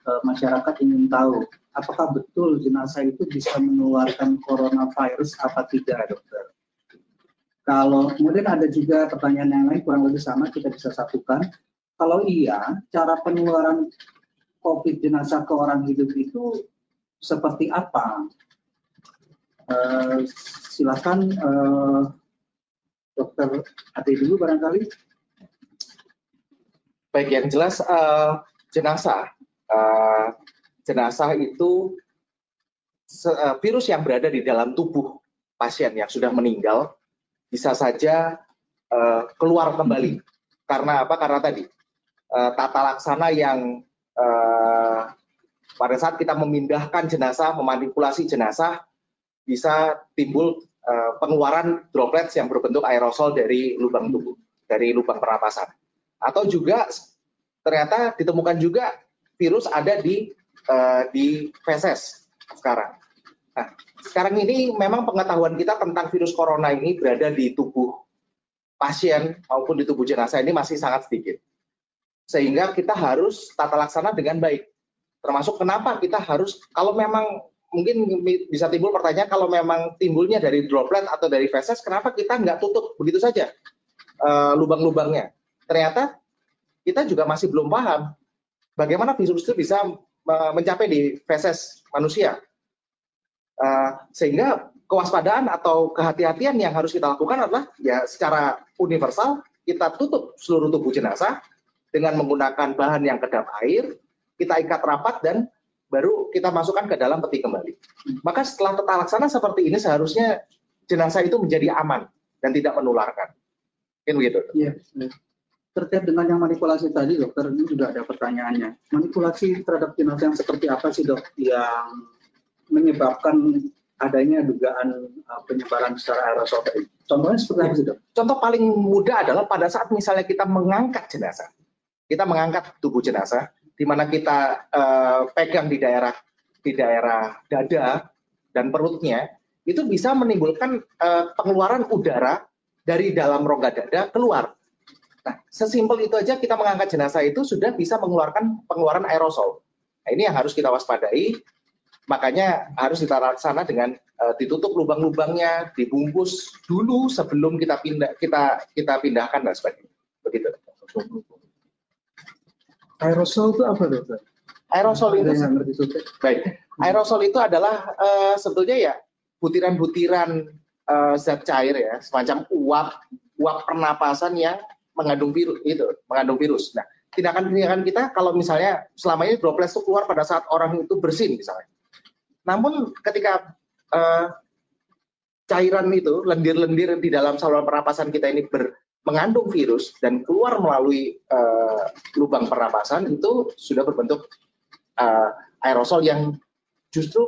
uh, masyarakat ingin tahu apakah betul jenazah itu bisa menularkan coronavirus apa tidak dokter. Kalau kemudian ada juga pertanyaan yang lain kurang lebih sama kita bisa satukan. Kalau iya, cara penularan COVID jenazah ke orang hidup itu seperti apa? Uh, silakan uh, dokter Ade dulu barangkali. Baik, yang jelas uh, jenazah. Uh, jenazah itu uh, virus yang berada di dalam tubuh pasien yang sudah meninggal bisa saja uh, keluar kembali. Karena apa? Karena tadi uh, tata laksana yang uh, pada saat kita memindahkan jenazah, memanipulasi jenazah, bisa timbul uh, pengeluaran droplets yang berbentuk aerosol dari lubang tubuh, dari lubang pernapasan. Atau juga ternyata ditemukan juga virus ada di uh, di feses sekarang. Nah, sekarang ini memang pengetahuan kita tentang virus corona ini berada di tubuh pasien maupun di tubuh jenazah ini masih sangat sedikit. Sehingga kita harus tata laksana dengan baik. Termasuk kenapa kita harus, kalau memang mungkin bisa timbul pertanyaan kalau memang timbulnya dari droplet atau dari feses, kenapa kita nggak tutup begitu saja uh, lubang-lubangnya? Ternyata kita juga masih belum paham bagaimana virus itu bisa mencapai di feses manusia. Uh, sehingga kewaspadaan atau kehati-hatian yang harus kita lakukan adalah ya secara universal kita tutup seluruh tubuh jenazah dengan menggunakan bahan yang kedap air, kita ikat rapat dan baru kita masukkan ke dalam peti kembali. Maka setelah tata laksana seperti ini seharusnya jenazah itu menjadi aman dan tidak menularkan. Mungkin begitu. Iya. Terkait dengan yang manipulasi tadi, dokter, ini juga ada pertanyaannya. Manipulasi terhadap jenazah yang seperti apa sih, dok, yang menyebabkan adanya dugaan uh, penyebaran secara aerosol tadi? Contohnya seperti apa sih, dok? Contoh paling mudah adalah pada saat misalnya kita mengangkat jenazah. Kita mengangkat tubuh jenazah, di mana kita uh, pegang di daerah di daerah dada dan perutnya, itu bisa menimbulkan uh, pengeluaran udara dari dalam rongga dada keluar. Nah, sesimpel itu aja kita mengangkat jenazah itu sudah bisa mengeluarkan pengeluaran aerosol. Nah, ini yang harus kita waspadai. Makanya harus kita laksana dengan uh, ditutup lubang-lubangnya, dibungkus dulu sebelum kita pindah kita kita pindahkan dan sebagainya. Begitu. Aerosol itu apa, dokter? Aerosol itu yang ngerti baik. Aerosol itu adalah uh, sebetulnya ya butiran-butiran uh, zat cair ya, semacam uap uap pernapasan yang mengandung virus itu, mengandung virus. Nah, tindakan-tindakan kita kalau misalnya selama ini droplet itu keluar pada saat orang itu bersin misalnya. Namun ketika uh, cairan itu lendir-lendir di dalam saluran pernapasan kita ini ber, mengandung virus dan keluar melalui uh, lubang pernapasan itu sudah berbentuk uh, aerosol yang justru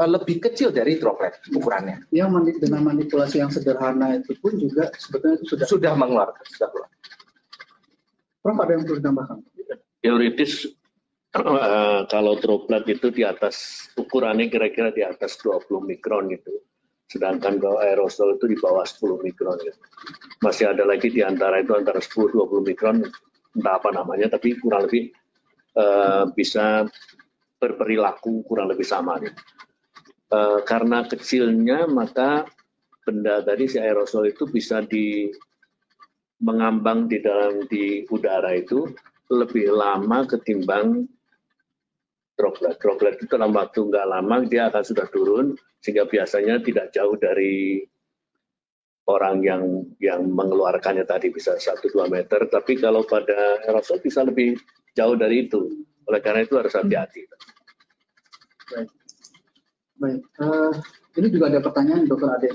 uh, lebih kecil dari droplet ukurannya. Yang mani- dengan manipulasi yang sederhana itu pun juga sebetulnya itu sudah. Sudah mengeluarkan, sudah keluar. Prof ada yang perlu ditambahkan? Teoritis kalau droplet itu di atas ukurannya kira-kira di atas 20 mikron gitu. Sedangkan kalau aerosol itu di bawah 10 mikron gitu. Masih ada lagi di antara itu antara 10 20 mikron entah apa namanya tapi kurang lebih eh, bisa berperilaku kurang lebih sama gitu. Eh, karena kecilnya maka benda tadi si aerosol itu bisa di mengambang di dalam di udara itu lebih lama ketimbang droplet. Droplet itu dalam waktu nggak lama dia akan sudah turun sehingga biasanya tidak jauh dari orang yang yang mengeluarkannya tadi bisa 1-2 meter. Tapi kalau pada aerosol bisa lebih jauh dari itu. Oleh karena itu harus hati-hati. Baik, eh, ini juga ada pertanyaan Dokter Ade.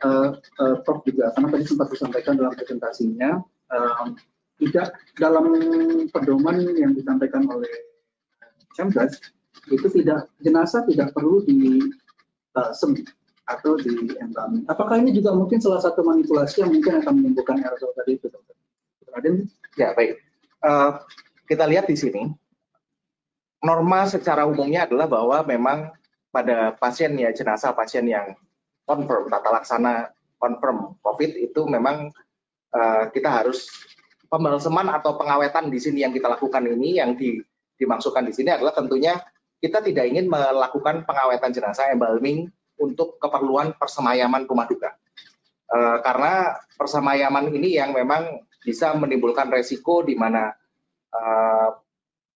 Eh, eh, Prof juga, karena tadi sempat disampaikan dalam presentasinya, eh, tidak dalam pedoman yang disampaikan oleh Kemdas itu tidak jenazah tidak perlu di eh, sem atau di embami. Apakah ini juga mungkin salah satu manipulasi yang mungkin akan menimbulkan aerosol tadi itu, Dokter? Ade, Ya baik. Eh, kita lihat di sini norma secara umumnya adalah bahwa memang pada pasien ya jenazah pasien yang confirm tata laksana confirm COVID itu memang eh, kita harus pembalseman atau pengawetan di sini yang kita lakukan ini yang di, dimaksudkan di sini adalah tentunya kita tidak ingin melakukan pengawetan jenazah embalming untuk keperluan persemayaman rumah duka. Eh, karena persemayaman ini yang memang bisa menimbulkan resiko di mana eh,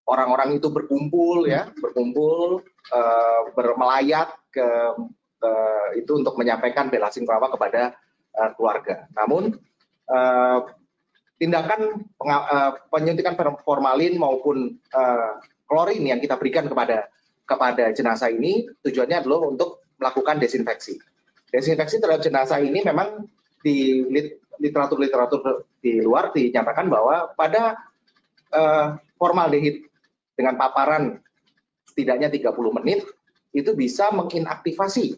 orang-orang itu berkumpul ya, berkumpul eh, bermelayat ke, ke itu untuk menyampaikan bela sungkawa kepada eh, keluarga. Namun eh, tindakan eh, penyuntikan formalin maupun eh, klorin yang kita berikan kepada kepada jenazah ini tujuannya adalah untuk melakukan desinfeksi. Desinfeksi terhadap jenazah ini memang di lit- literatur-literatur di luar dinyatakan bahwa pada eh, formaldehid dengan paparan setidaknya 30 menit itu bisa menginaktivasi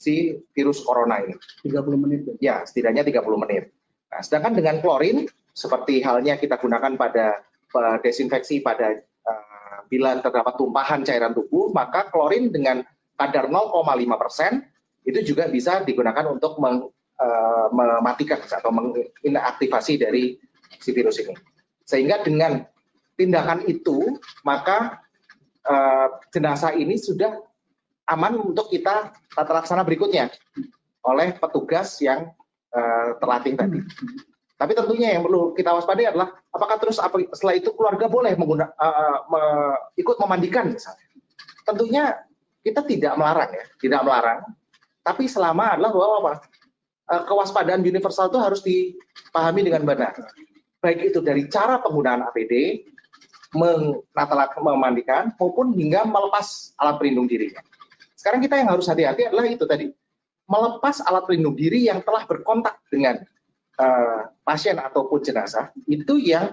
si virus corona ini. 30 menit. ya. Ya, setidaknya 30 menit. Nah, sedangkan dengan klorin seperti halnya kita gunakan pada eh, desinfeksi pada eh, bila terdapat tumpahan cairan tubuh, maka klorin dengan kadar 0,5 persen itu juga bisa digunakan untuk meng- eh, mematikan atau menginaktivasi dari si virus ini. Sehingga dengan tindakan itu, maka eh, jenazah ini sudah aman untuk kita tata laksana berikutnya oleh petugas yang eh, terlatih tadi. Tapi tentunya yang perlu kita waspadai adalah apakah terus setelah itu keluarga boleh mengguna, eh, me- ikut memandikan misalnya. Tentunya kita tidak melarang ya, tidak melarang. Tapi selama adalah bahwa apa? Eh, kewaspadaan universal itu harus dipahami dengan benar. Baik itu dari cara penggunaan APD, memandikan, maupun hingga melepas alat pelindung dirinya. Sekarang kita yang harus hati-hati adalah itu tadi, melepas alat pelindung diri yang telah berkontak dengan uh, pasien ataupun jenazah, itu yang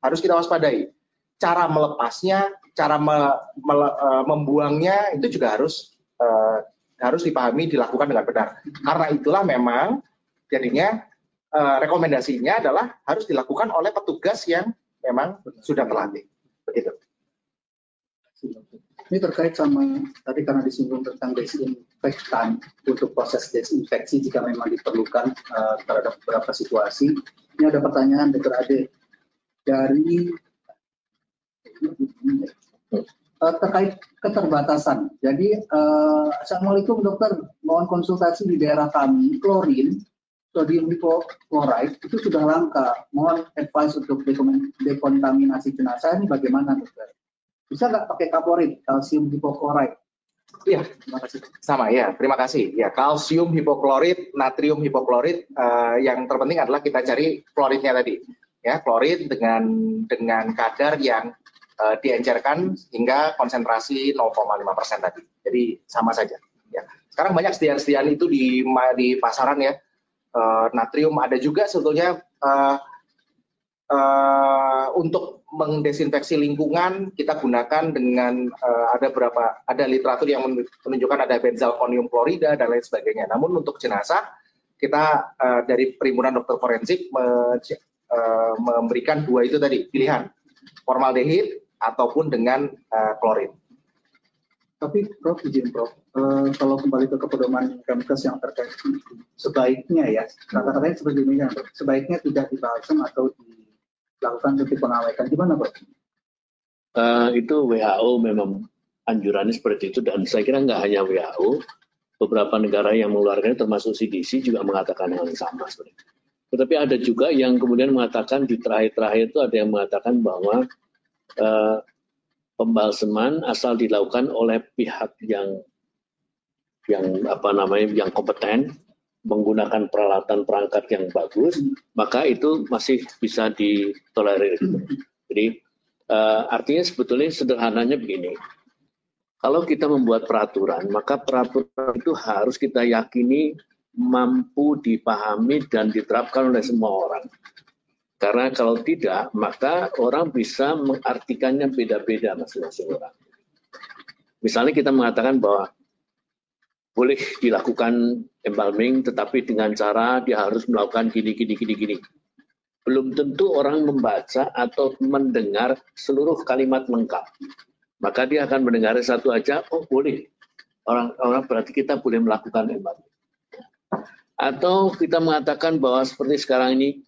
harus kita waspadai. Cara melepasnya, cara me, me, uh, membuangnya itu juga harus uh, harus dipahami dilakukan dengan benar. Karena itulah memang jadinya uh, rekomendasinya adalah harus dilakukan oleh petugas yang memang sudah terlatih. Begitu. Ini terkait sama tadi karena disinggung tentang desinfektan untuk proses desinfeksi jika memang diperlukan uh, terhadap beberapa situasi. Ini ada pertanyaan Dr. Ade dari uh, terkait keterbatasan. Jadi, uh, Assalamualaikum dokter, mohon konsultasi di daerah kami, klorin, sodium hipochlorite itu sudah langka. Mohon advice untuk dekontaminasi jenazah ini bagaimana dokter? Bisa nggak pakai kaporit, kalsium hipochlorite? Iya, terima kasih. Sama ya, terima kasih. Ya, kalsium hipoklorit, natrium hipoklorit, uh, yang terpenting adalah kita cari kloritnya tadi. Ya, klorit dengan dengan kadar yang uh, diencerkan hingga konsentrasi 0,5 persen tadi. Jadi sama saja. Ya. Sekarang banyak sediaan-sediaan itu di di pasaran ya. Uh, natrium ada juga sebetulnya uh, uh, untuk mendesinfeksi lingkungan kita gunakan dengan uh, ada berapa ada literatur yang menunjukkan ada benzalkonium klorida dan lain sebagainya. Namun untuk jenazah kita uh, dari perhimpunan dokter forensik me, uh, memberikan dua itu tadi pilihan formaldehid ataupun dengan uh, klorin. Tapi Prof izin Prof, uh, kalau kembali ke kepedoman Kemkes yang terkait sebaiknya ya, kata-katanya seperti ini kan, sebaiknya tidak dibalsam atau dilakukan seperti pengawetan, gimana Prof? Uh, itu WHO memang anjurannya seperti itu dan saya kira nggak hanya WHO, beberapa negara yang mengeluarkannya termasuk CDC juga mengatakan hal yang sama sebenarnya. Tetapi ada juga yang kemudian mengatakan di terakhir-terakhir itu ada yang mengatakan bahwa uh, pembalseman asal dilakukan oleh pihak yang yang apa namanya yang kompeten menggunakan peralatan perangkat yang bagus maka itu masih bisa ditolerir. Jadi uh, artinya sebetulnya sederhananya begini. Kalau kita membuat peraturan maka peraturan itu harus kita yakini mampu dipahami dan diterapkan oleh semua orang. Karena kalau tidak, maka orang bisa mengartikannya beda-beda masing-masing orang. Misalnya kita mengatakan bahwa boleh dilakukan embalming, tetapi dengan cara dia harus melakukan gini, gini, gini, gini. Belum tentu orang membaca atau mendengar seluruh kalimat lengkap. Maka dia akan mendengar satu aja, oh boleh. Orang-orang berarti kita boleh melakukan embalming. Atau kita mengatakan bahwa seperti sekarang ini,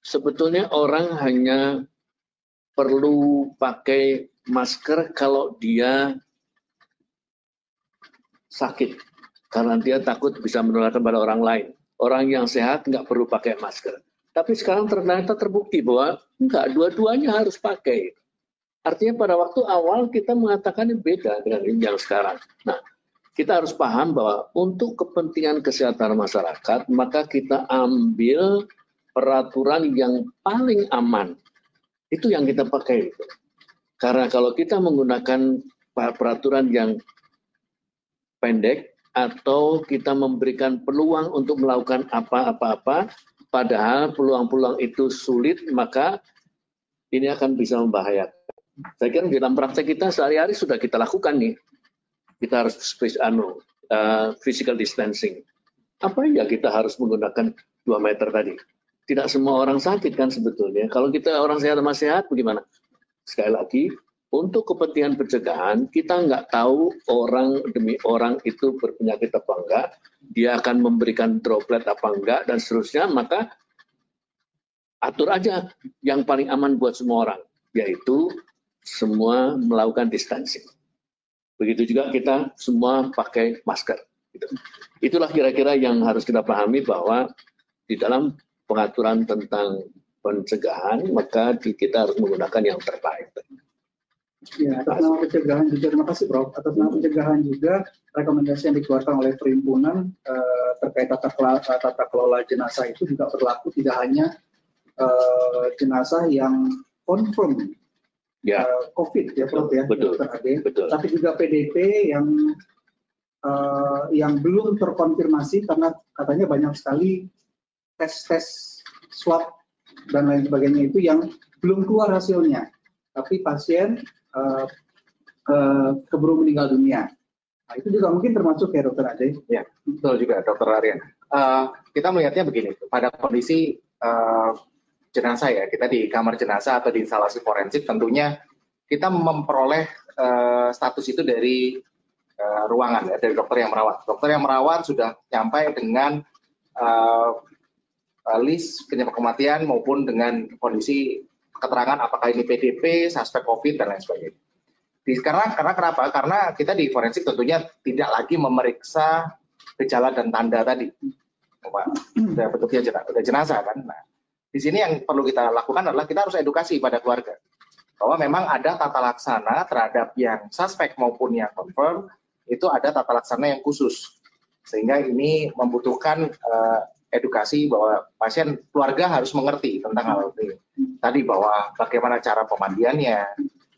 sebetulnya orang hanya perlu pakai masker kalau dia sakit karena dia takut bisa menularkan pada orang lain. Orang yang sehat nggak perlu pakai masker. Tapi sekarang ternyata terbukti bahwa enggak, dua-duanya harus pakai. Artinya pada waktu awal kita mengatakan beda dengan yang sekarang. Nah, kita harus paham bahwa untuk kepentingan kesehatan masyarakat, maka kita ambil peraturan yang paling aman itu yang kita pakai. Karena kalau kita menggunakan peraturan yang pendek atau kita memberikan peluang untuk melakukan apa-apa-apa, padahal peluang-peluang itu sulit, maka ini akan bisa membahayakan. Saya kira di dalam praktek kita sehari-hari sudah kita lakukan nih. Kita harus anu, uh, physical distancing. Apa ya kita harus menggunakan 2 meter tadi? tidak semua orang sakit kan sebetulnya. Kalau kita orang sehat sama sehat bagaimana? Sekali lagi, untuk kepentingan pencegahan, kita nggak tahu orang demi orang itu berpenyakit apa enggak, dia akan memberikan droplet apa enggak, dan seterusnya, maka atur aja yang paling aman buat semua orang, yaitu semua melakukan distancing. Begitu juga kita semua pakai masker. Gitu. Itulah kira-kira yang harus kita pahami bahwa di dalam pengaturan tentang pencegahan, maka kita harus menggunakan yang terbaik. Ya, atas nama pencegahan juga, terima kasih Prof. Atas nama pencegahan juga, rekomendasi yang dikeluarkan oleh perhimpunan uh, terkait tata kelola, tata kelola jenazah itu juga berlaku tidak hanya uh, jenazah yang confirm ya. uh, COVID ya Prof ya, betul, Ade, betul. tapi juga PDP yang uh, yang belum terkonfirmasi karena katanya banyak sekali tes-tes swab dan lain sebagainya itu yang belum keluar hasilnya, tapi pasien uh, uh, keburu meninggal dunia. Nah, itu juga mungkin termasuk ya dokter Ade. Ya, betul juga dokter Aryan. Uh, kita melihatnya begini, pada kondisi uh, jenazah ya, kita di kamar jenazah atau di instalasi forensik tentunya kita memperoleh uh, status itu dari uh, ruangan ya, dari dokter yang merawat. Dokter yang merawat sudah sampai dengan uh, list penyebab kematian maupun dengan kondisi keterangan apakah ini PDP, suspek COVID dan lain sebagainya. Di, karena karena kenapa? Karena kita di forensik tentunya tidak lagi memeriksa gejala dan tanda tadi. Sudah bentuknya jenazah, jenazah kan. Nah, di sini yang perlu kita lakukan adalah kita harus edukasi pada keluarga bahwa memang ada tata laksana terhadap yang suspek maupun yang confirm itu ada tata laksana yang khusus sehingga ini membutuhkan uh, edukasi bahwa pasien keluarga harus mengerti tentang hal ini. Tadi bahwa bagaimana cara pemandiannya,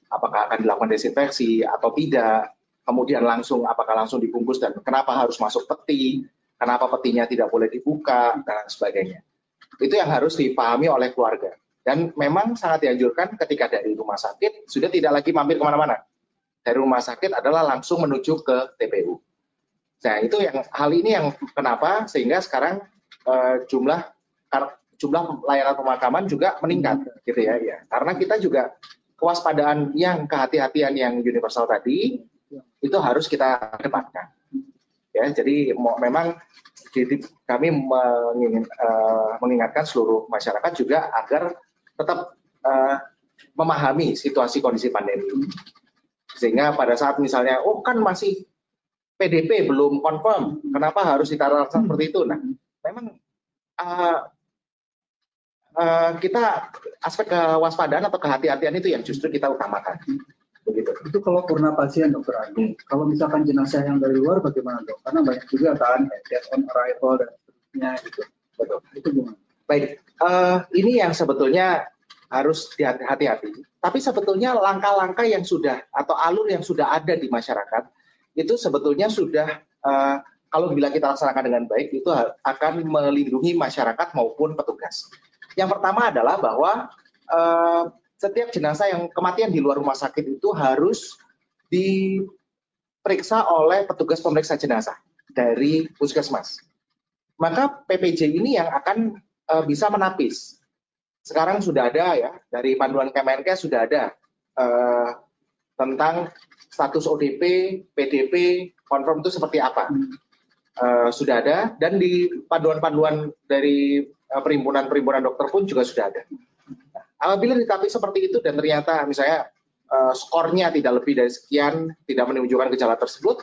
apakah akan dilakukan desinfeksi atau tidak, kemudian langsung apakah langsung dibungkus dan kenapa harus masuk peti, kenapa petinya tidak boleh dibuka dan sebagainya. Itu yang harus dipahami oleh keluarga. Dan memang sangat dianjurkan ketika dari rumah sakit sudah tidak lagi mampir ke mana-mana. Dari rumah sakit adalah langsung menuju ke TPU. Nah itu yang hal ini yang kenapa sehingga sekarang uh, jumlah jumlah layanan pemakaman juga meningkat gitu ya ya karena kita juga kewaspadaan yang kehati-hatian yang universal tadi itu harus kita kedepankan ya jadi memang jadi kami mengingin, uh, mengingatkan seluruh masyarakat juga agar tetap uh, memahami situasi kondisi pandemi. Sehingga pada saat misalnya oh kan masih PDP belum confirm kenapa harus ditaruh seperti itu? Nah memang uh, uh, kita aspek kewaspadaan atau kehati-hatian itu yang justru kita utamakan. Begitu. Itu kalau purna pasien dokter Agi. Kalau misalkan jenazah yang dari luar bagaimana dok? Karena banyak juga kan death on arrival dan seterusnya gitu. Betul. Itu gimana? Baik, uh, ini yang sebetulnya harus hati-hati. Tapi sebetulnya langkah-langkah yang sudah atau alur yang sudah ada di masyarakat itu sebetulnya sudah uh, kalau bila kita laksanakan dengan baik itu akan melindungi masyarakat maupun petugas. Yang pertama adalah bahwa uh, setiap jenazah yang kematian di luar rumah sakit itu harus diperiksa oleh petugas pemeriksa jenazah dari puskesmas. Maka PPJ ini yang akan uh, bisa menapis. Sekarang sudah ada ya dari panduan Kemenkes sudah ada uh, tentang status ODP, PDP, confirm itu seperti apa. Eh, sudah ada dan di panduan-panduan dari uh, perhimpunan-perhimpunan dokter pun juga sudah ada. Nah, apabila ditapis seperti itu dan ternyata misalnya uh, skornya tidak lebih dari sekian, tidak menunjukkan gejala tersebut,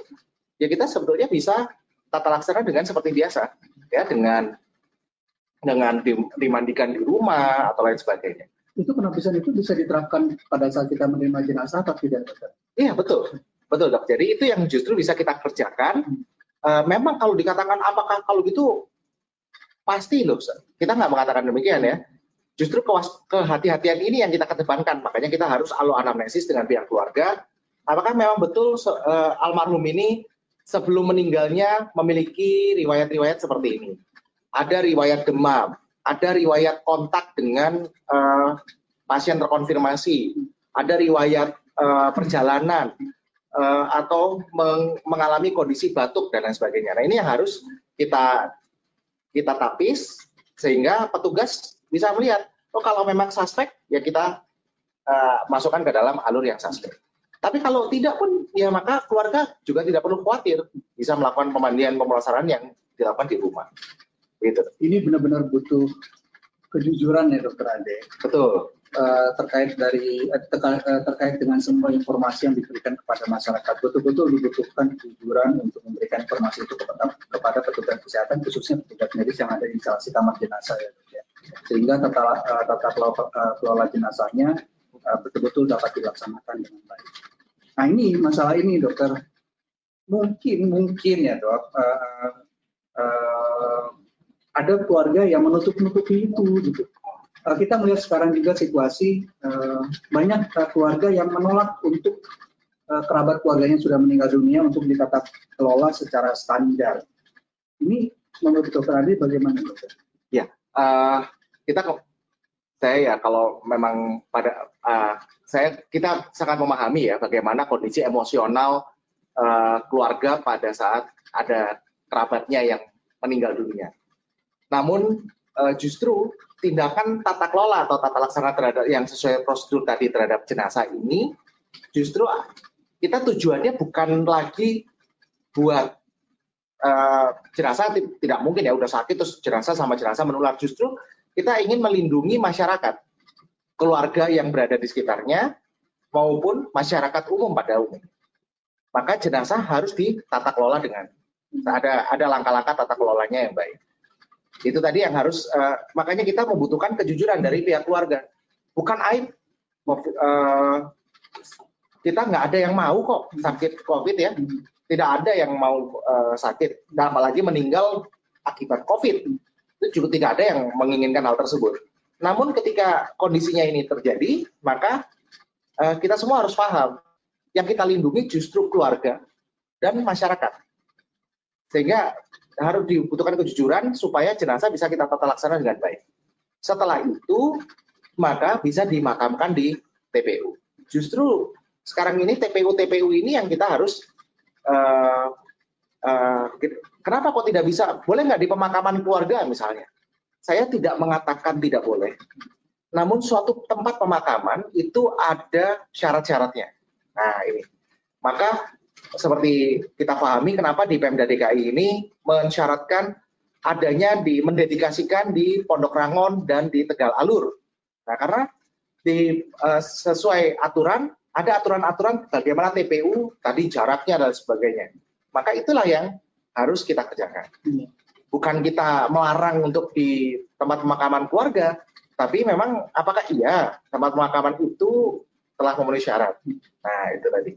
ya kita sebetulnya bisa tata laksana dengan seperti biasa, ya dengan dengan dimandikan di rumah atau lain sebagainya. Itu penapisan itu bisa diterapkan pada saat kita menerima jenazah atau tidak, Iya betul, betul dok. Jadi itu yang justru bisa kita kerjakan uh, memang kalau dikatakan apakah kalau gitu pasti loh kita nggak mengatakan demikian ya. Justru kehati-hatian ini yang kita kedepankan. Makanya kita harus alo anamnesis dengan pihak keluarga. Apakah memang betul uh, almarhum ini sebelum meninggalnya memiliki riwayat-riwayat seperti ini? Ada riwayat demam ada riwayat kontak dengan uh, pasien terkonfirmasi ada riwayat uh, perjalanan uh, atau meng mengalami kondisi batuk dan lain sebagainya. Nah ini yang harus kita kita tapis sehingga petugas bisa melihat oh kalau memang suspek ya kita uh, masukkan ke dalam alur yang suspek. Tapi kalau tidak pun ya maka keluarga juga tidak perlu khawatir bisa melakukan pemandian pemulasaran yang dilakukan di rumah. Gitu. Ini benar-benar butuh kejujuran ya dokter Ade. Betul. Uh, terkait dari uh, terkait dengan semua informasi yang diberikan kepada masyarakat betul-betul dibutuhkan kejujuran untuk memberikan informasi itu kepada kepada petugas kesehatan khususnya petugas medis yang ada di instalasi kamar jenazah ya, ya. sehingga tata tata kelola, jenazahnya betul-betul dapat dilaksanakan dengan baik. Nah ini masalah ini dokter mungkin mungkin ya dok uh, uh, ada keluarga yang menutup-nutupi itu gitu. Uh, kita melihat sekarang juga situasi uh, banyak uh, keluarga yang menolak untuk kerabat keluarganya sudah meninggal dunia untuk ditata kelola secara standar. Ini menurut dokter Adi bagaimana dokter? Ya, uh, kita saya ya kalau memang pada uh, saya kita sangat memahami ya bagaimana kondisi emosional uh, keluarga pada saat ada kerabatnya yang meninggal dunia. Namun uh, justru tindakan tata kelola atau tata laksana terhadap yang sesuai prosedur tadi terhadap jenazah ini justru kita tujuannya bukan lagi buat uh, jenazah tidak mungkin ya udah sakit terus jenazah sama jenazah menular justru kita ingin melindungi masyarakat keluarga yang berada di sekitarnya maupun masyarakat umum pada umum maka jenazah harus ditata kelola dengan ada ada langkah-langkah tata kelolanya yang baik. Itu tadi yang harus uh, makanya kita membutuhkan kejujuran dari pihak keluarga. Bukan aib uh, kita nggak ada yang mau kok sakit COVID ya. Tidak ada yang mau uh, sakit, dan apalagi meninggal akibat COVID. Itu juga tidak ada yang menginginkan hal tersebut. Namun ketika kondisinya ini terjadi, maka uh, kita semua harus paham yang kita lindungi justru keluarga dan masyarakat. Sehingga harus dibutuhkan kejujuran supaya jenazah bisa kita tata laksana dengan baik. Setelah itu, maka bisa dimakamkan di TPU. Justru sekarang ini TPU-TPU ini yang kita harus uh, uh, kenapa kok tidak bisa? Boleh nggak di pemakaman keluarga misalnya? Saya tidak mengatakan tidak boleh. Namun suatu tempat pemakaman itu ada syarat-syaratnya. Nah ini, maka seperti kita pahami kenapa di Pemda DKI ini mensyaratkan adanya di mendedikasikan di Pondok Rangon dan di Tegal Alur. Nah karena di uh, sesuai aturan ada aturan-aturan bagaimana TPU tadi jaraknya dan sebagainya. Maka itulah yang harus kita kerjakan. Bukan kita melarang untuk di tempat pemakaman keluarga, tapi memang apakah iya tempat pemakaman itu telah memenuhi syarat. Nah, itu tadi.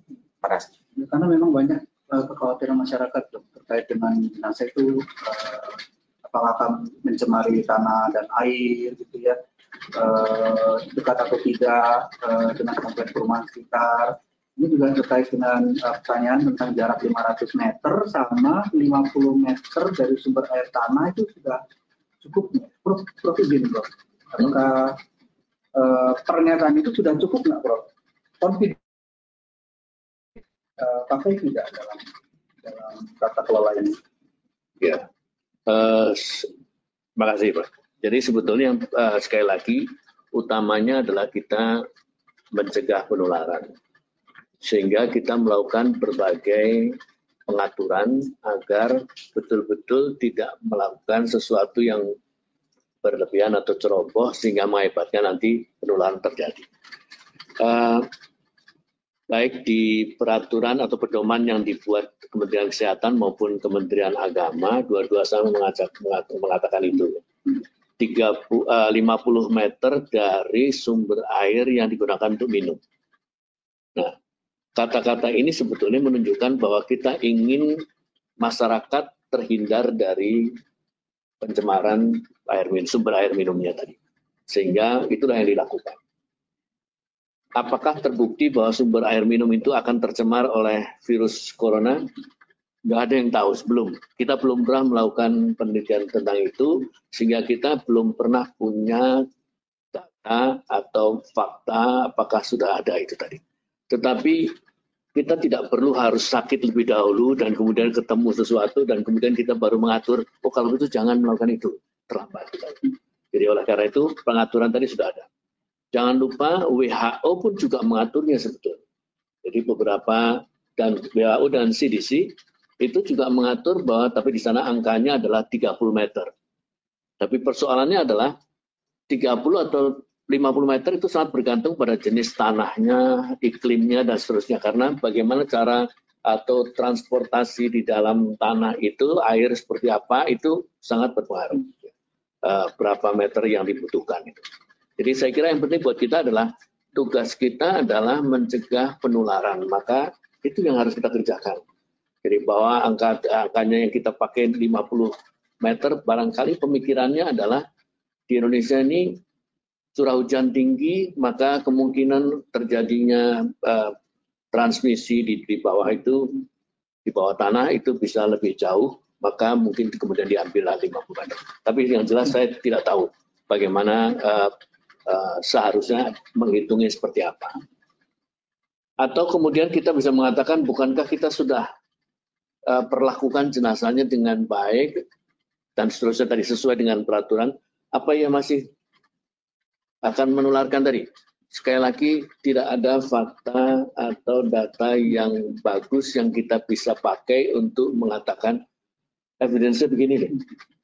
Ya, karena memang banyak uh, kekhawatiran masyarakat terkait dengan jenazah itu uh, apakah akan mencemari tanah dan air gitu ya. Uh, dekat atau tidak uh, dengan kompleks perumahan sekitar. Ini juga terkait dengan uh, pertanyaan tentang jarak 500 meter sama 50 meter dari sumber air tanah itu sudah cukup. Prof, Prof izin, Bro. Apakah uh, pernyataan itu sudah cukup nggak, Prof? Confident uh, pakai tidak dalam dalam tata kelola ini? Ya, uh, kasih Pak. Jadi sebetulnya uh, sekali lagi utamanya adalah kita mencegah penularan, sehingga kita melakukan berbagai pengaturan agar betul-betul tidak melakukan sesuatu yang berlebihan atau ceroboh sehingga mengakibatkan nanti penularan terjadi. Uh, baik di peraturan atau pedoman yang dibuat Kementerian Kesehatan maupun Kementerian Agama, dua-dua sama mengajak, mengatakan itu. 30, uh, 50 meter dari sumber air yang digunakan untuk minum. Nah, kata-kata ini sebetulnya menunjukkan bahwa kita ingin masyarakat terhindar dari pencemaran air minum, sumber air minumnya tadi. Sehingga itulah yang dilakukan. Apakah terbukti bahwa sumber air minum itu akan tercemar oleh virus corona? Nggak ada yang tahu sebelum. Kita belum pernah melakukan penelitian tentang itu, sehingga kita belum pernah punya data atau fakta apakah sudah ada itu tadi. Tetapi kita tidak perlu harus sakit lebih dahulu dan kemudian ketemu sesuatu dan kemudian kita baru mengatur, oh kalau itu jangan melakukan itu terlambat. Jadi oleh karena itu pengaturan tadi sudah ada. Jangan lupa WHO pun juga mengaturnya sebetulnya. Jadi beberapa dan WHO dan CDC itu juga mengatur bahwa tapi di sana angkanya adalah 30 meter. Tapi persoalannya adalah 30 atau 50 meter itu sangat bergantung pada jenis tanahnya, iklimnya, dan seterusnya. Karena bagaimana cara atau transportasi di dalam tanah itu, air seperti apa, itu sangat berpengaruh uh, berapa meter yang dibutuhkan itu. Jadi saya kira yang penting buat kita adalah tugas kita adalah mencegah penularan. Maka itu yang harus kita kerjakan. Jadi bahwa angka angkanya yang kita pakai 50 meter, barangkali pemikirannya adalah di Indonesia ini curah hujan tinggi, maka kemungkinan terjadinya uh, transmisi di, di bawah itu, di bawah tanah itu bisa lebih jauh, maka mungkin kemudian diambil 50 meter. Tapi yang jelas saya tidak tahu bagaimana uh, uh, seharusnya menghitungnya seperti apa. Atau kemudian kita bisa mengatakan, bukankah kita sudah uh, perlakukan jenazahnya dengan baik dan seterusnya tadi sesuai dengan peraturan, apa yang masih akan menularkan tadi? Sekali lagi, tidak ada fakta atau data yang bagus yang kita bisa pakai untuk mengatakan evidence begini.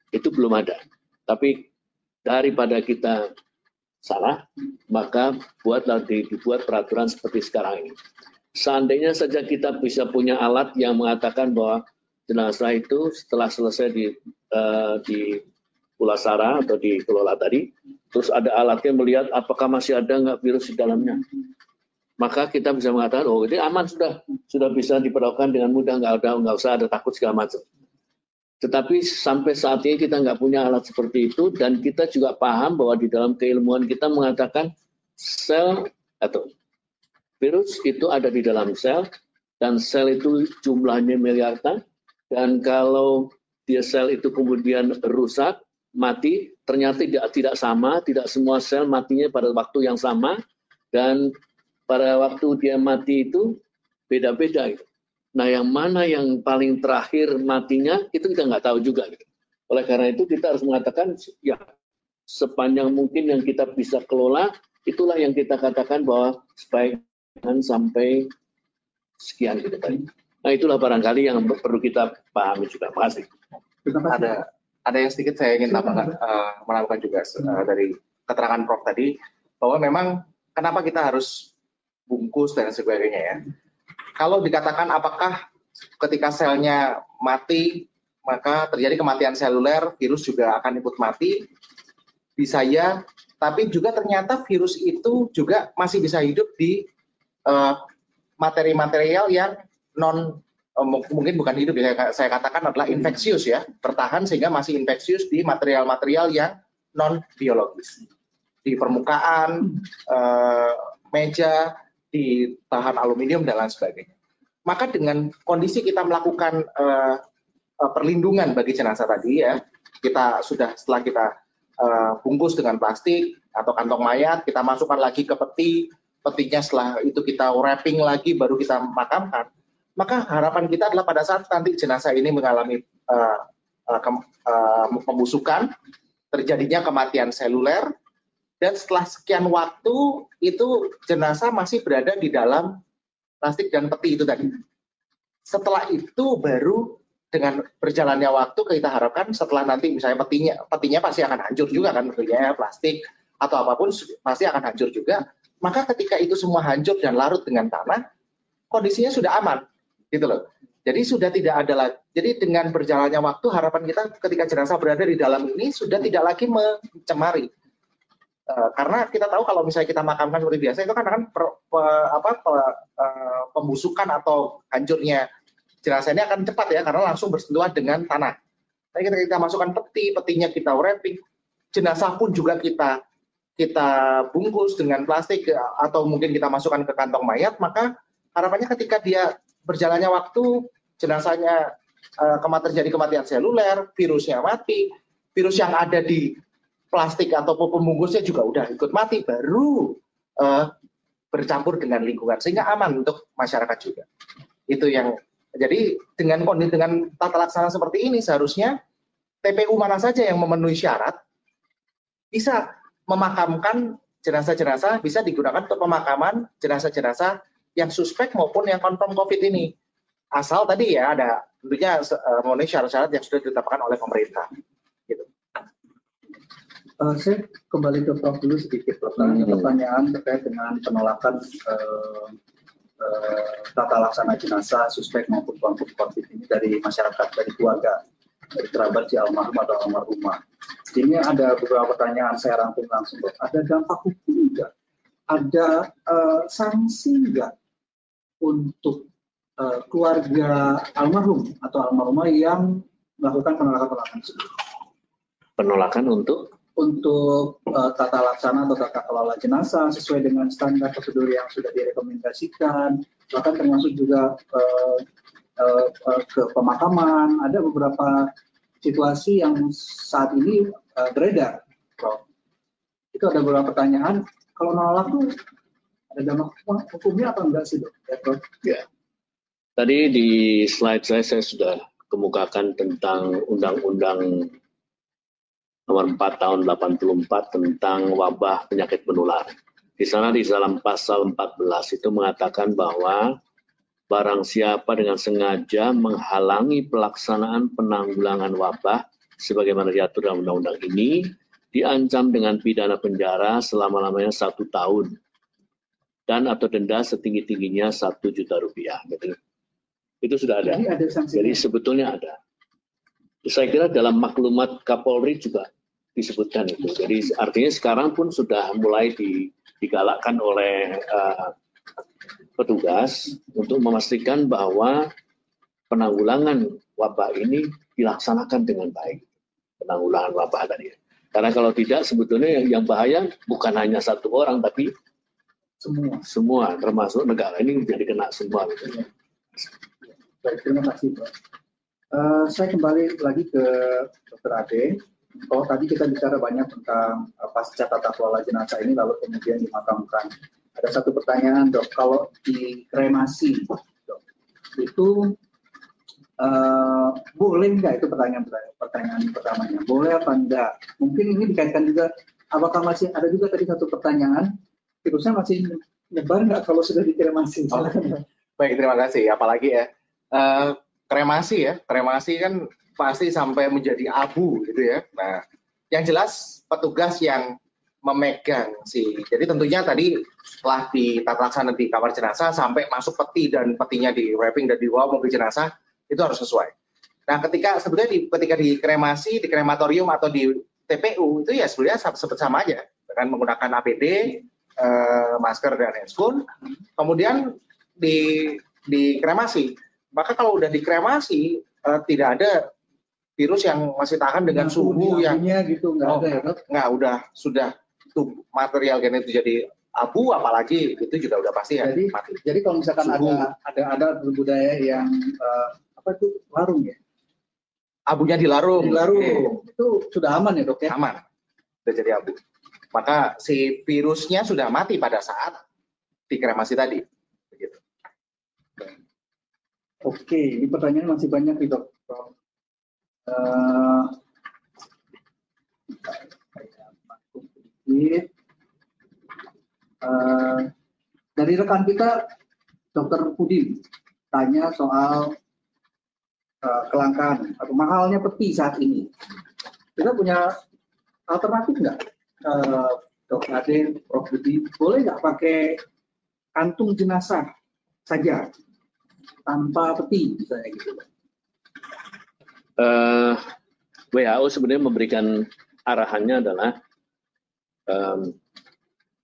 Itu belum ada. Tapi daripada kita salah, maka buatlah dibuat peraturan seperti sekarang ini. Seandainya saja kita bisa punya alat yang mengatakan bahwa jenazah itu setelah selesai di, uh, di Pulasara atau di Kelola tadi, terus ada alatnya melihat apakah masih ada nggak virus di dalamnya. Maka kita bisa mengatakan, oh ini aman sudah, sudah bisa diperlakukan dengan mudah, nggak ada, nggak usah ada takut segala macam. Tetapi sampai saat ini kita nggak punya alat seperti itu dan kita juga paham bahwa di dalam keilmuan kita mengatakan sel atau virus itu ada di dalam sel dan sel itu jumlahnya miliaran dan kalau dia sel itu kemudian rusak mati ternyata tidak tidak sama, tidak semua sel matinya pada waktu yang sama dan pada waktu dia mati itu beda-beda gitu. Nah, yang mana yang paling terakhir matinya itu kita nggak tahu juga gitu. Oleh karena itu kita harus mengatakan ya sepanjang mungkin yang kita bisa kelola itulah yang kita katakan bahwa sebaiknya sampai sekian gitu tadi. Nah, itulah barangkali yang perlu kita pahami juga. Terima kasih. Ada ada yang sedikit saya ingin tambahkan uh, menambahkan juga uh, dari keterangan Prof tadi bahwa memang kenapa kita harus bungkus dan sebagainya ya. Kalau dikatakan apakah ketika selnya mati maka terjadi kematian seluler, virus juga akan ikut mati. Bisa ya, tapi juga ternyata virus itu juga masih bisa hidup di uh, materi-material yang non Oh, mungkin bukan hidup ya. Saya katakan adalah infeksius ya. Bertahan sehingga masih infeksius di material-material yang non biologis di permukaan eh, meja di bahan aluminium dan lain sebagainya. Maka dengan kondisi kita melakukan eh, perlindungan bagi jenazah tadi ya kita sudah setelah kita eh, bungkus dengan plastik atau kantong mayat kita masukkan lagi ke peti petinya setelah itu kita wrapping lagi baru kita makamkan maka harapan kita adalah pada saat nanti jenazah ini mengalami uh, uh, uh, pembusukan, terjadinya kematian seluler, dan setelah sekian waktu itu jenazah masih berada di dalam plastik dan peti itu tadi. Setelah itu baru dengan berjalannya waktu kita harapkan setelah nanti misalnya petinya petinya pasti akan hancur juga kan tentunya plastik atau apa pun pasti akan hancur juga. Maka ketika itu semua hancur dan larut dengan tanah, kondisinya sudah aman gitu loh. Jadi sudah tidak ada lagi. Jadi dengan berjalannya waktu harapan kita ketika jenazah berada di dalam ini sudah tidak lagi mencemari. Uh, karena kita tahu kalau misalnya kita makamkan seperti biasa itu kan akan per, per, apa, per, uh, pembusukan atau hancurnya jenazah ini akan cepat ya karena langsung bersentuhan dengan tanah. Tapi ketika kita masukkan peti, petinya kita wrapping, jenazah pun juga kita kita bungkus dengan plastik atau mungkin kita masukkan ke kantong mayat, maka harapannya ketika dia berjalannya waktu jenazahnya uh, terjadi kematian seluler, virusnya mati, virus yang ada di plastik atau pembungkusnya juga udah ikut mati, baru uh, bercampur dengan lingkungan sehingga aman untuk masyarakat juga. Itu yang jadi dengan kondisi dengan tata laksana seperti ini seharusnya TPU mana saja yang memenuhi syarat bisa memakamkan jenazah-jenazah bisa digunakan untuk pemakaman jenazah-jenazah yang suspek maupun yang confirm COVID ini. Asal tadi ya ada tentunya uh, memenuhi syarat-syarat yang sudah ditetapkan oleh pemerintah. Uh, saya kembali ke Prof dulu sedikit pertanyaan, hmm. pertanyaan terkait dengan penolakan uh, uh, tata laksana jenazah suspek maupun confirm COVID ini dari masyarakat, dari keluarga, dari kerabat si almarhum atau almarhumah. Ini ada beberapa pertanyaan saya rangkum langsung. Ada dampak hukum juga ada uh, sanksi nggak untuk uh, keluarga almarhum atau almarhumah yang melakukan penolakan-penolakan tersebut? Penolakan untuk untuk uh, tata laksana atau tata kelola jenazah sesuai dengan standar prosedur yang sudah direkomendasikan, bahkan termasuk juga uh, uh, uh, ke pemakaman. Ada beberapa situasi yang saat ini uh, beredar, Prof. Itu ada beberapa pertanyaan. Kalau nolak tuh ada dampak hukumnya apa enggak sih, dok? Ya, Prof? Ya. Tadi di slide saya saya sudah kemukakan tentang undang-undang nomor 4 tahun 84 tentang wabah penyakit menular. Di sana di dalam pasal 14 itu mengatakan bahwa barang siapa dengan sengaja menghalangi pelaksanaan penanggulangan wabah sebagaimana diatur dalam undang-undang ini diancam dengan pidana penjara selama-lamanya satu tahun dan atau denda setinggi-tingginya satu juta rupiah. Jadi, itu sudah ada. Jadi, ada Jadi sebetulnya ada. Saya kira dalam maklumat Kapolri juga disebutkan itu. Jadi artinya sekarang pun sudah mulai digalakkan oleh uh, petugas untuk memastikan bahwa penanggulangan wabah ini dilaksanakan dengan baik. Penanggulangan wabah tadi. Karena kalau tidak sebetulnya yang bahaya bukan hanya satu orang tapi semua semua termasuk negara ini menjadi kena semua. Baik, terima kasih Pak. Uh, saya kembali lagi ke Dr. Ade kalau oh, tadi kita bicara banyak tentang uh, pasca tata kelola jenazah ini lalu kemudian dimakamkan. Ada satu pertanyaan dok, kalau di kremasi dok, itu uh, boleh nggak itu pertanyaan pertanyaan pertamanya? Boleh apa enggak? Mungkin ini dikaitkan juga apakah masih ada juga tadi satu pertanyaan virusnya masih nyebar nggak kalau sudah dikremasi? Oh, baik terima kasih. Apalagi ya uh, kremasi ya kremasi kan pasti sampai menjadi abu gitu ya. Nah, yang jelas petugas yang memegang sih. Jadi tentunya tadi setelah di laksana di kamar jenazah sampai masuk peti dan petinya di wrapping dan dibawa mobil jenazah itu harus sesuai. Nah, ketika sebenarnya di, ketika di kremasi, di krematorium atau di TPU itu ya sebenarnya seperti sama aja dengan menggunakan APD, eh, masker dan handscoon. Kemudian di di kremasi, maka kalau udah dikremasi eh, tidak ada virus yang masih tahan dengan suhu yang gitu nggak oh, ada ya nggak udah sudah tuh material genetik jadi abu apalagi itu juga udah pasti ya jadi, mati. Jadi kalau misalkan suhu. ada ada ada budaya yang uh, apa itu larung ya? Abunya di larung. Di larung. Okay. Itu sudah aman ya, Dok ya? Aman. Sudah jadi abu. Maka si virusnya sudah mati pada saat dikremasi tadi. Oke, ini pertanyaan masih banyak nih, Dok. Uh, dari rekan kita, Dokter Pudin, tanya soal uh, kelangkaan atau mahalnya peti saat ini. Kita punya alternatif nggak, uh, Dok Ade, Prof Budi, boleh nggak pakai kantung jenazah saja tanpa peti misalnya gitu? uh, eh, WHO sebenarnya memberikan arahannya adalah um,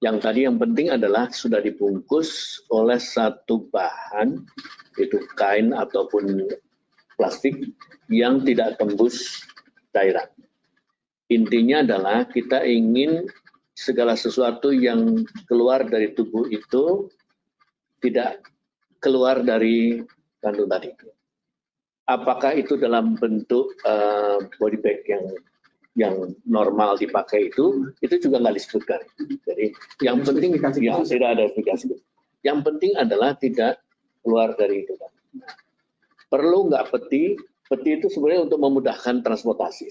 yang tadi yang penting adalah sudah dibungkus oleh satu bahan itu kain ataupun plastik yang tidak tembus cairan. Intinya adalah kita ingin segala sesuatu yang keluar dari tubuh itu tidak keluar dari kandung tadi apakah itu dalam bentuk uh, body bag yang yang normal dipakai itu itu juga nggak disebutkan. Jadi yang penting ya, tidak ada aplikasi. Yang penting adalah tidak keluar dari itu. Perlu nggak peti? Peti itu sebenarnya untuk memudahkan transportasi.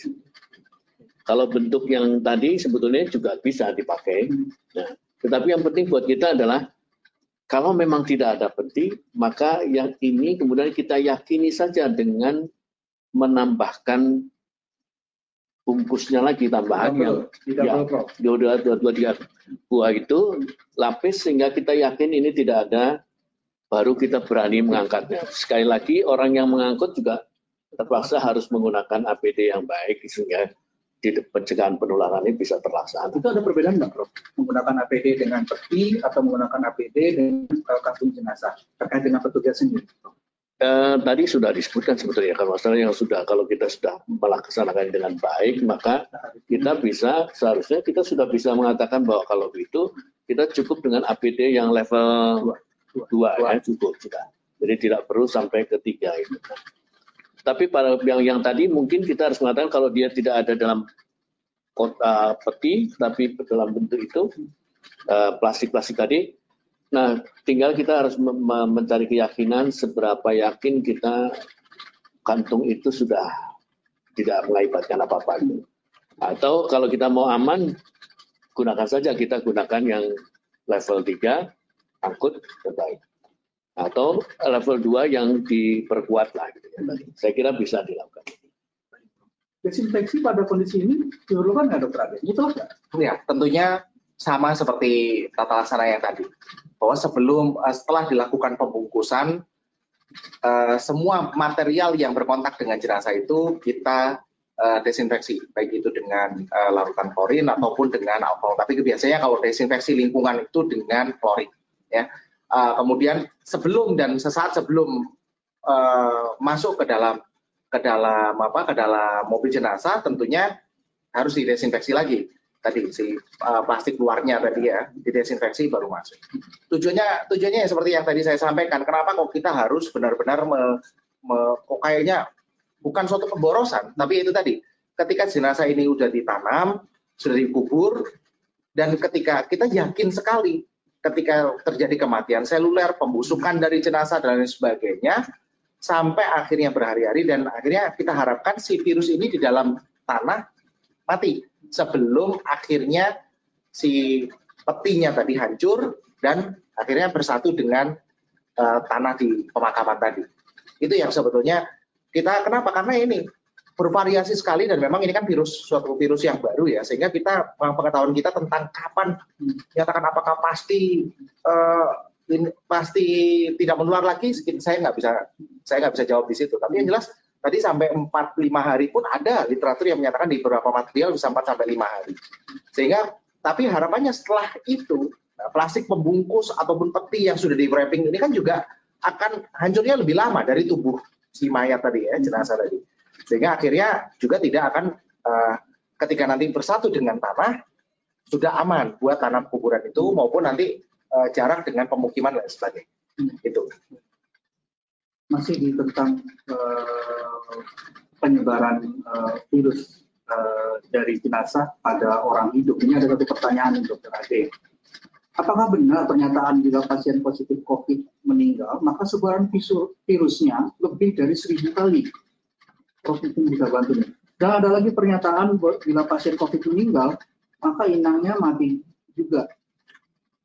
Kalau bentuk yang tadi sebetulnya juga bisa dipakai. Nah, tetapi yang penting buat kita adalah kalau memang tidak ada peti, maka yang ini kemudian kita yakini saja dengan menambahkan bungkusnya lagi tambahan yang ya, dua dua dua dua tiga buah itu lapis sehingga kita yakin ini tidak ada baru kita berani mengangkatnya. Sekali lagi orang yang mengangkut juga terpaksa harus menggunakan APD yang baik sehingga di pencegahan penularan ini bisa terlaksana. Itu ada perbedaan nggak, Prof? Menggunakan APD dengan peti atau menggunakan APD dengan uh, kantung jenazah terkait dengan petugas sendiri? Eh, tadi sudah disebutkan sebetulnya kalau masalah yang sudah kalau kita sudah melaksanakan dengan baik maka kita bisa seharusnya kita sudah bisa mengatakan bahwa kalau begitu kita cukup dengan APD yang level dua, ya cukup sudah. Jadi tidak perlu sampai ketiga itu. Tapi pada yang yang tadi mungkin kita harus mengatakan kalau dia tidak ada dalam kota peti tapi dalam bentuk itu eh, plastik-plastik tadi. Nah, tinggal kita harus mencari keyakinan seberapa yakin kita kantung itu sudah tidak mengakibatkan apa-apa. Atau kalau kita mau aman, gunakan saja kita gunakan yang level 3 angkut terbaik atau level 2 yang diperkuat lah gitu ya. Saya kira bisa dilakukan. Desinfeksi pada kondisi ini diperlukan nggak dokter? Itu Ya, tentunya sama seperti tata laksana yang tadi. Bahwa sebelum eh, setelah dilakukan pembungkusan uh, semua material yang berkontak dengan jenazah itu kita uh, desinfeksi baik itu dengan larutan klorin ataupun dengan alkohol. Tapi biasanya kalau desinfeksi lingkungan itu dengan klorin ya uh, kemudian sebelum dan sesaat sebelum uh, masuk ke dalam ke dalam apa ke dalam mobil jenazah tentunya harus didesinfeksi lagi. Tadi si uh, plastik luarnya tadi ya didesinfeksi baru masuk. Tujuannya tujuannya seperti yang tadi saya sampaikan kenapa kok kita harus benar-benar me, me, kok kayaknya bukan suatu pemborosan tapi itu tadi. Ketika jenazah ini sudah ditanam sudah dikubur dan ketika kita yakin sekali ketika terjadi kematian seluler, pembusukan dari jenazah dan lain sebagainya, sampai akhirnya berhari-hari dan akhirnya kita harapkan si virus ini di dalam tanah mati sebelum akhirnya si petinya tadi hancur dan akhirnya bersatu dengan uh, tanah di pemakaman tadi. Itu yang sebetulnya kita kenapa? Karena ini bervariasi sekali dan memang ini kan virus suatu virus yang baru ya. Sehingga kita pengetahuan kita tentang kapan menyatakan apakah pasti uh, ini, pasti tidak menular lagi saya nggak bisa saya nggak bisa jawab di situ. Tapi yang jelas tadi sampai 4 5 hari pun ada literatur yang menyatakan di beberapa material bisa 4 sampai 5 hari. Sehingga tapi harapannya setelah itu nah, plastik pembungkus ataupun peti yang sudah di wrapping ini kan juga akan hancurnya lebih lama dari tubuh si mayat tadi ya jenazah tadi sehingga akhirnya juga tidak akan uh, ketika nanti bersatu dengan tanah sudah aman buat tanam kuburan itu maupun nanti uh, jarak dengan pemukiman dan sebagainya. Hmm. Itu. Masih di tentang uh, penyebaran uh, virus uh, dari jenazah pada orang hidup. Ini ada satu pertanyaan dokter Ade. Apakah benar pernyataan bila pasien positif COVID meninggal, maka sebaran virusnya lebih dari seribu kali COVID bisa bantu nih. Dan ada lagi pernyataan bila pasien COVID meninggal, maka inangnya mati juga.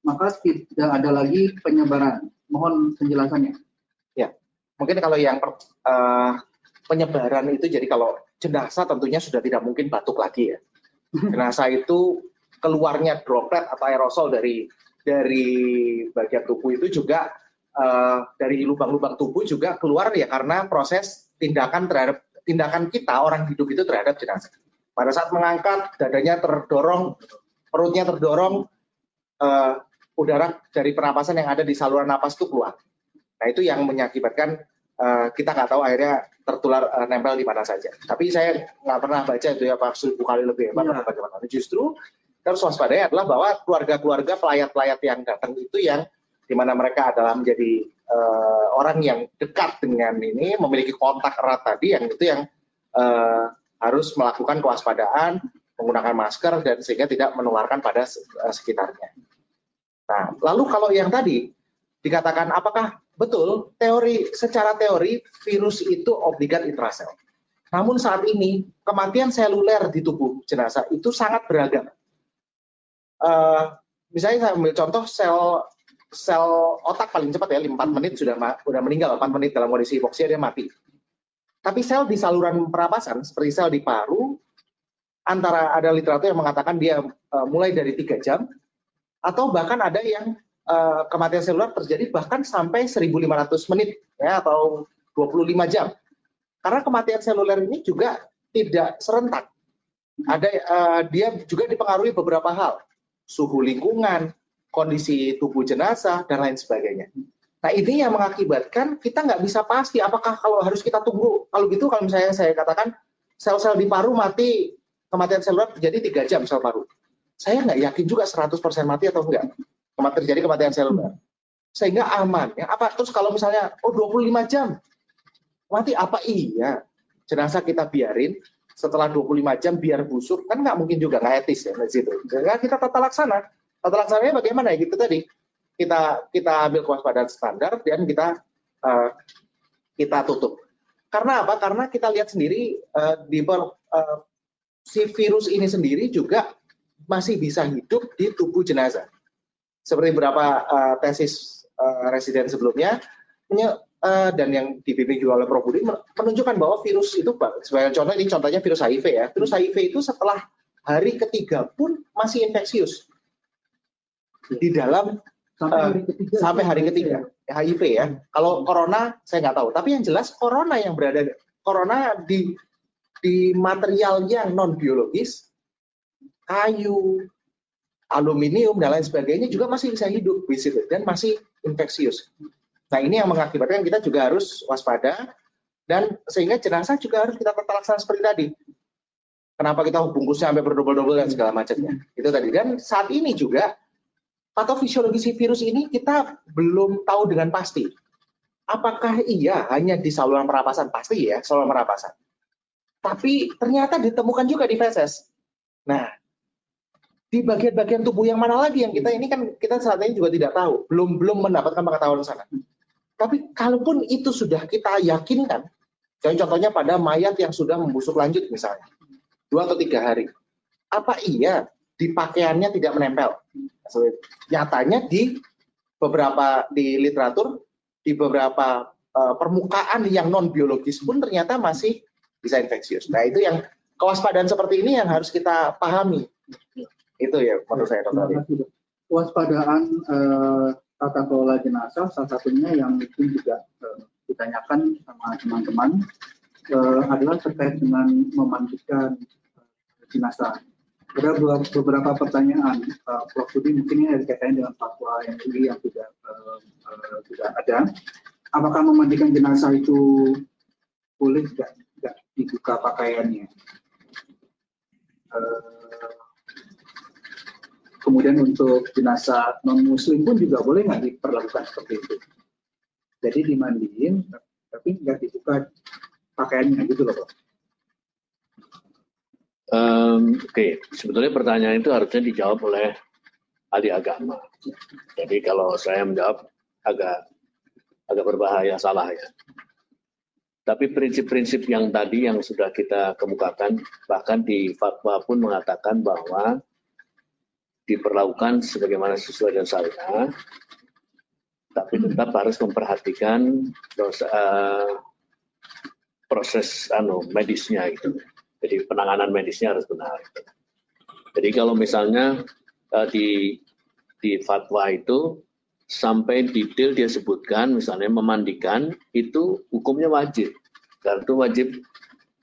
Maka tidak ada lagi penyebaran. Mohon penjelasannya. Ya, mungkin kalau yang per, uh, penyebaran itu jadi kalau jenazah tentunya sudah tidak mungkin batuk lagi ya. Jenazah itu keluarnya droplet atau aerosol dari dari bagian tubuh itu juga uh, dari lubang-lubang tubuh juga keluar ya karena proses tindakan terhadap tindakan kita orang hidup itu terhadap jenazah. Pada saat mengangkat, dadanya terdorong, perutnya terdorong, uh, udara dari pernapasan yang ada di saluran napas itu keluar. Nah itu yang mengakibatkan uh, kita nggak tahu akhirnya tertular uh, nempel di mana saja. Tapi saya nggak pernah baca itu ya Pak seribu kali lebih hebat ya. bagaimana. Justru terus waspadai adalah bahwa keluarga-keluarga pelayat-pelayat yang datang itu yang di mana mereka adalah menjadi uh, orang yang dekat dengan ini, memiliki kontak erat tadi, yang itu yang uh, harus melakukan kewaspadaan, menggunakan masker dan sehingga tidak menularkan pada uh, sekitarnya. Nah, lalu kalau yang tadi dikatakan apakah betul teori secara teori virus itu obligat intrasel. Namun saat ini kematian seluler di tubuh jenazah itu sangat beragam. Uh, misalnya saya ambil contoh sel sel otak paling cepat ya 4 menit sudah sudah meninggal 4 menit dalam kondisi hipoksia dia mati. Tapi sel di saluran pernapasan seperti sel di paru antara ada literatur yang mengatakan dia uh, mulai dari tiga jam atau bahkan ada yang uh, kematian seluler terjadi bahkan sampai 1.500 menit ya atau 25 jam. Karena kematian seluler ini juga tidak serentak. Ada uh, dia juga dipengaruhi beberapa hal, suhu lingkungan, kondisi tubuh jenazah dan lain sebagainya. Nah ini yang mengakibatkan kita nggak bisa pasti apakah kalau harus kita tunggu. Kalau gitu kalau misalnya saya katakan sel-sel di paru mati kematian seluler terjadi tiga jam sel paru. Saya nggak yakin juga 100% mati atau enggak terjadi kematian seluler. Sehingga aman. Ya, apa terus kalau misalnya oh 25 jam mati apa iya jenazah kita biarin setelah 25 jam biar busuk kan nggak mungkin juga nggak etis ya di situ. Jadi kita tata laksana. Tata laksananya bagaimana ya gitu tadi. Kita kita ambil kewaspadaan standar dan kita uh, kita tutup. Karena apa? Karena kita lihat sendiri uh, di uh, si virus ini sendiri juga masih bisa hidup di tubuh jenazah. Seperti beberapa uh, tesis uh, residen sebelumnya uh, dan yang dibimbing juga oleh Prof Budi menunjukkan bahwa virus itu sebagai contoh ini contohnya virus HIV ya. Virus HIV itu setelah hari ketiga pun masih infeksius di dalam sampai hari ketiga, uh, sampai hari ketiga HIV ya. Kalau corona saya nggak tahu, tapi yang jelas corona yang berada corona di di material yang non biologis, kayu, aluminium dan lain sebagainya juga masih bisa hidup di situ dan masih infeksius. Nah ini yang mengakibatkan kita juga harus waspada dan sehingga jenazah juga harus kita tata laksana seperti tadi. Kenapa kita bungkusnya sampai berdobel-dobel dan segala macamnya. Itu tadi. Dan saat ini juga patofisiologi si virus ini kita belum tahu dengan pasti. Apakah iya hanya di saluran pernapasan? Pasti ya, saluran pernapasan. Tapi ternyata ditemukan juga di feses. Nah, di bagian-bagian tubuh yang mana lagi yang kita ini kan kita saat ini juga tidak tahu, belum belum mendapatkan pengetahuan sana. Tapi kalaupun itu sudah kita yakinkan, contohnya pada mayat yang sudah membusuk lanjut misalnya, dua atau tiga hari, apa iya di pakaiannya tidak menempel? Nyatanya di beberapa di literatur, di beberapa uh, permukaan yang non biologis pun ternyata masih bisa infeksius. Nah itu yang kewaspadaan seperti ini yang harus kita pahami. Itu ya menurut saya dokter. Kewaspadaan uh, tata kelola jenazah salah satunya yang mungkin juga uh, ditanyakan sama teman-teman uh, adalah terkait dengan memandikan jenazah. Ada beberapa pertanyaan, uh, Prof. Budi mungkin ini dikaitkan dengan fatwa yang ini yang tidak uh, uh, tidak ada. Apakah memandikan jenazah itu boleh tidak, tidak dibuka pakaiannya? Uh, Kemudian untuk jenazah non muslim pun juga boleh nggak diperlakukan seperti itu. Jadi dimandiin tapi nggak dibuka pakaiannya gitu loh Pak. Um, Oke, okay. sebetulnya pertanyaan itu harusnya dijawab oleh ahli agama. Jadi kalau saya menjawab agak agak berbahaya salah ya. Tapi prinsip-prinsip yang tadi yang sudah kita kemukakan, bahkan di fatwa pun mengatakan bahwa diperlakukan sebagaimana sesuai dengan syariah, tapi tetap harus memperhatikan proses, uh, proses anu medisnya gitu. Jadi penanganan medisnya harus benar. Jadi kalau misalnya uh, di di fatwa itu sampai detail dia sebutkan misalnya memandikan itu hukumnya wajib. Dan itu wajib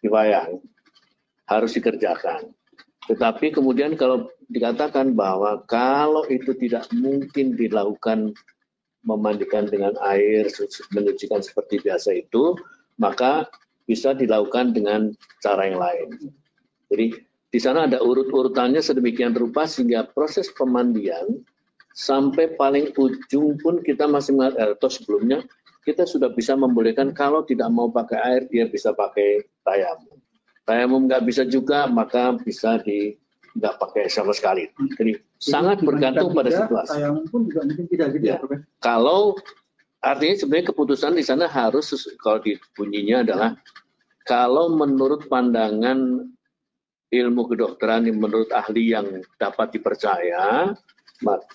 dibayang harus dikerjakan. Tetapi kemudian kalau dikatakan bahwa kalau itu tidak mungkin dilakukan memandikan dengan air, menyucikan seperti biasa itu, maka bisa dilakukan dengan cara yang lain. Jadi di sana ada urut-urutannya sedemikian rupa sehingga proses pemandian sampai paling ujung pun kita masih eh, atau sebelumnya kita sudah bisa membolehkan kalau tidak mau pakai air dia bisa pakai tayamum. Tayamum nggak bisa juga maka bisa di nggak pakai sama sekali. Jadi Jadi sangat bergantung pada situasi. Tayamum pun juga mungkin tidak gitu ya. ya. Kalau artinya sebenarnya keputusan di sana harus kalau bunyinya adalah kalau menurut pandangan ilmu kedokteran yang menurut ahli yang dapat dipercaya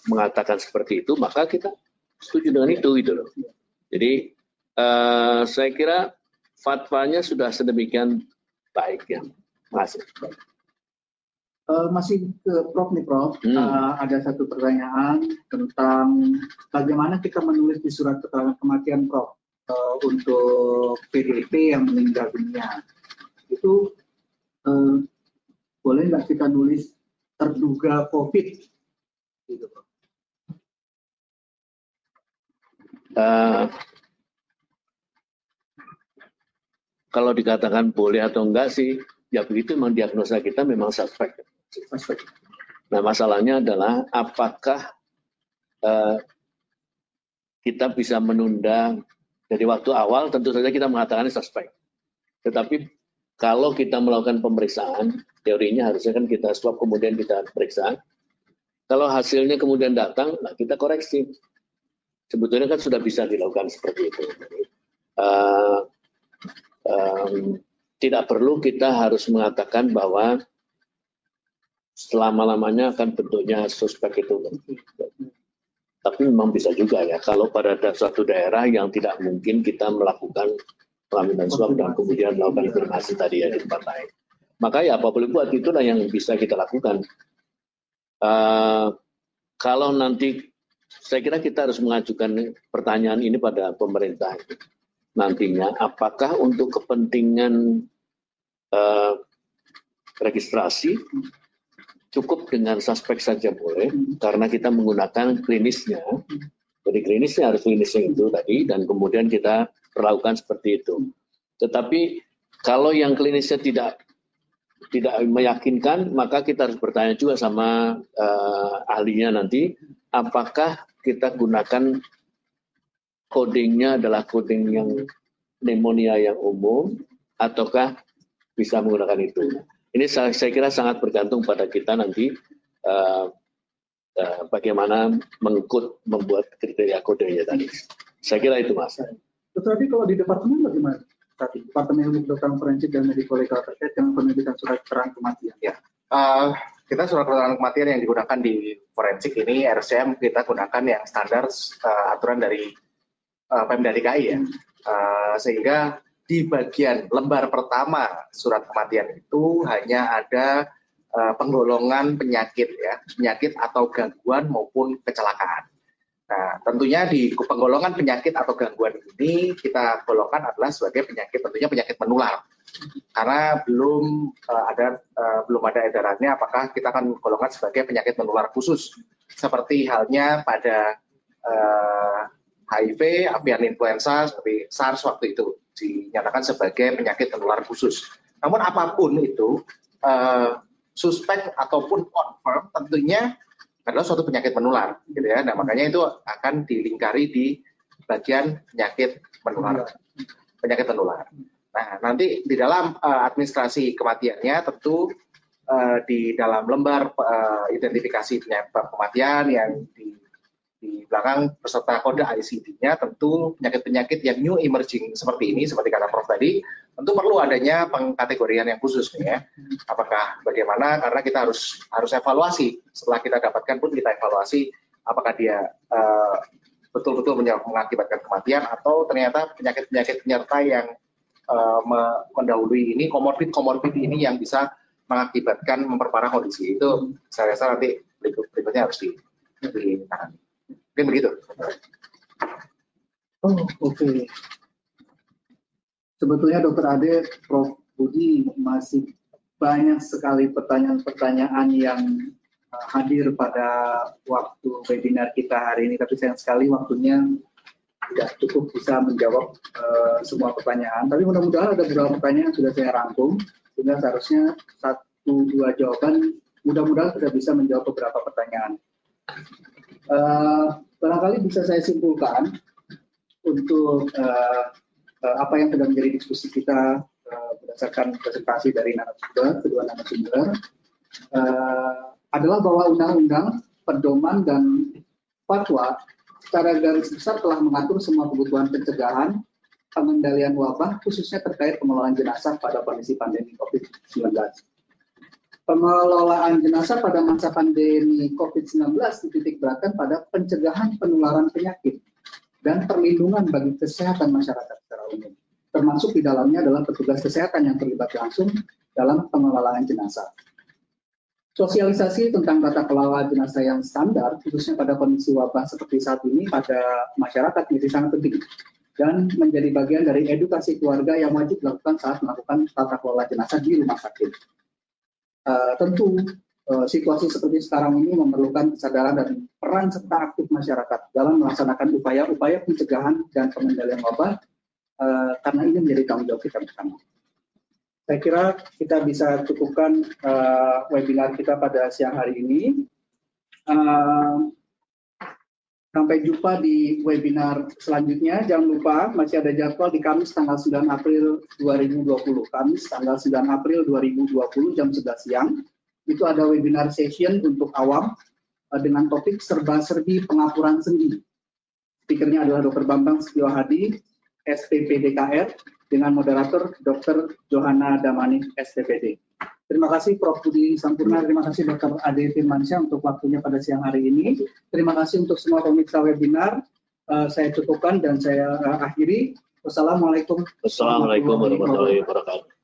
mengatakan seperti itu maka kita setuju dengan itu gitu loh. Jadi uh, saya kira fatwanya sudah sedemikian baik ya. Masih. Uh, masih ke Prof nih Prof, hmm. uh, ada satu pertanyaan tentang bagaimana kita menulis di surat keterangan kematian Prof uh, untuk PDP yang meninggal dunia. Itu uh, boleh nggak kita nulis terduga COVID? Gitu. Uh, kalau dikatakan boleh atau enggak sih, ya begitu memang diagnosa kita memang suspek. suspek. Nah masalahnya adalah apakah uh, kita bisa menunda dari waktu awal tentu saja kita mengatakan suspek. Tetapi kalau kita melakukan pemeriksaan, teorinya harusnya kan kita swab kemudian kita periksa. Kalau hasilnya kemudian datang, nah kita koreksi. Sebetulnya kan sudah bisa dilakukan seperti itu. Uh, um, tidak perlu kita harus mengatakan bahwa selama-lamanya akan bentuknya suspek itu. Tapi memang bisa juga ya, kalau pada suatu daerah yang tidak mungkin kita melakukan pelaminan swab dan kemudian melakukan informasi tadi ya di tempat lain. Maka ya apa boleh buat itulah yang bisa kita lakukan. Uh, kalau nanti saya kira kita harus mengajukan pertanyaan ini pada pemerintah nantinya apakah untuk kepentingan uh, registrasi cukup dengan suspek saja boleh karena kita menggunakan klinisnya. Jadi klinisnya harus klinisnya itu tadi dan kemudian kita perlakukan seperti itu. Tetapi kalau yang klinisnya tidak tidak meyakinkan, maka kita harus bertanya juga sama uh, ahlinya nanti, apakah kita gunakan codingnya adalah coding yang pneumonia yang umum ataukah bisa menggunakan itu. Ini saya, saya kira sangat bergantung pada kita nanti uh, uh, bagaimana mengkut membuat kriteria kodenya tadi. Saya kira itu mas. Tetapi kalau di departemen bagaimana? Tadi Departemen Ilmu Kedokteran Forensik dan Medical Legal terkait dengan penerbitan surat keterangan kematian. Ya, uh, kita surat keterangan kematian yang digunakan di forensik ini RCM kita gunakan yang standar uh, aturan dari uh, Pemda DKI ya. Uh, sehingga di bagian lembar pertama surat kematian itu hanya ada uh, penggolongan penyakit ya, penyakit atau gangguan maupun kecelakaan. Nah, tentunya di penggolongan penyakit atau gangguan ini kita golongkan adalah sebagai penyakit tentunya penyakit menular. Karena belum uh, ada uh, belum ada edarannya apakah kita akan golongkan sebagai penyakit menular khusus seperti halnya pada uh, HIV, avian influenza seperti SARS waktu itu dinyatakan sebagai penyakit menular khusus. Namun apa pun itu, uh, suspek ataupun confirm tentunya adalah suatu penyakit menular, gitu ya. Nah makanya itu akan dilingkari di bagian penyakit menular, penyakit menular. Nah nanti di dalam uh, administrasi kematiannya tentu uh, di dalam lembar uh, identifikasi penyakit kematian yang di di belakang peserta kode ICD-nya tentu penyakit-penyakit yang new emerging seperti ini, seperti kata Prof tadi, tentu perlu adanya pengkategorian yang khusus ya. Apakah bagaimana? Karena kita harus harus evaluasi. Setelah kita dapatkan pun kita evaluasi apakah dia uh, betul-betul mengakibatkan kematian atau ternyata penyakit-penyakit penyerta yang uh, mendahului ini komorbid-komorbid ini yang bisa mengakibatkan memperparah kondisi itu saya rasa nanti berikut berikutnya harus di, ditangani. Mungkin begitu. Oh, oke. Okay. Sebetulnya Dokter Ade, Prof. Budi masih banyak sekali pertanyaan-pertanyaan yang uh, hadir pada waktu webinar kita hari ini, tapi sayang sekali waktunya tidak cukup bisa menjawab uh, semua pertanyaan. Tapi mudah-mudahan ada beberapa pertanyaan yang sudah saya rangkum, sehingga seharusnya satu dua jawaban mudah-mudahan sudah bisa menjawab beberapa pertanyaan. Uh, barangkali bisa saya simpulkan untuk uh, uh, apa yang sedang menjadi diskusi kita uh, berdasarkan presentasi dari narasumber, kedua narasumber, uh, adalah bahwa undang-undang, pedoman dan fatwa secara garis besar telah mengatur semua kebutuhan pencegahan, pengendalian wabah, khususnya terkait pengelolaan jenazah pada kondisi pandemi COVID-19 pengelolaan jenazah pada masa pandemi COVID-19 dititik beratkan pada pencegahan penularan penyakit dan perlindungan bagi kesehatan masyarakat secara umum. Termasuk di dalamnya adalah petugas kesehatan yang terlibat langsung dalam pengelolaan jenazah. Sosialisasi tentang tata kelola jenazah yang standar, khususnya pada kondisi wabah seperti saat ini pada masyarakat menjadi sangat penting dan menjadi bagian dari edukasi keluarga yang wajib dilakukan saat melakukan tata kelola jenazah di rumah sakit Uh, tentu uh, situasi seperti sekarang ini memerlukan kesadaran dan peran serta aktif masyarakat dalam melaksanakan upaya-upaya pencegahan dan pengendalian wabah uh, karena ini menjadi tanggung jawab kita bersama. Saya kira kita bisa cukupkan uh, webinar kita pada siang hari ini. Uh, sampai jumpa di webinar selanjutnya. Jangan lupa masih ada jadwal di Kamis tanggal 9 April 2020. Kamis tanggal 9 April 2020 jam 11 siang. Itu ada webinar session untuk awam uh, dengan topik serba-serbi pengapuran sendi. Speakernya adalah Dr. Bambang Setio Hadi, SPPDKR, dengan moderator Dr. Johanna Damani, SPPD. Terima kasih Prof. Budi Sampurna, terima kasih Dr. Ade Firmansyah untuk waktunya pada siang hari ini. Terima kasih untuk semua pemirsa webinar. Uh, saya cukupkan dan saya uh, akhiri. Wassalamualaikum warahmatullahi wabarakatuh.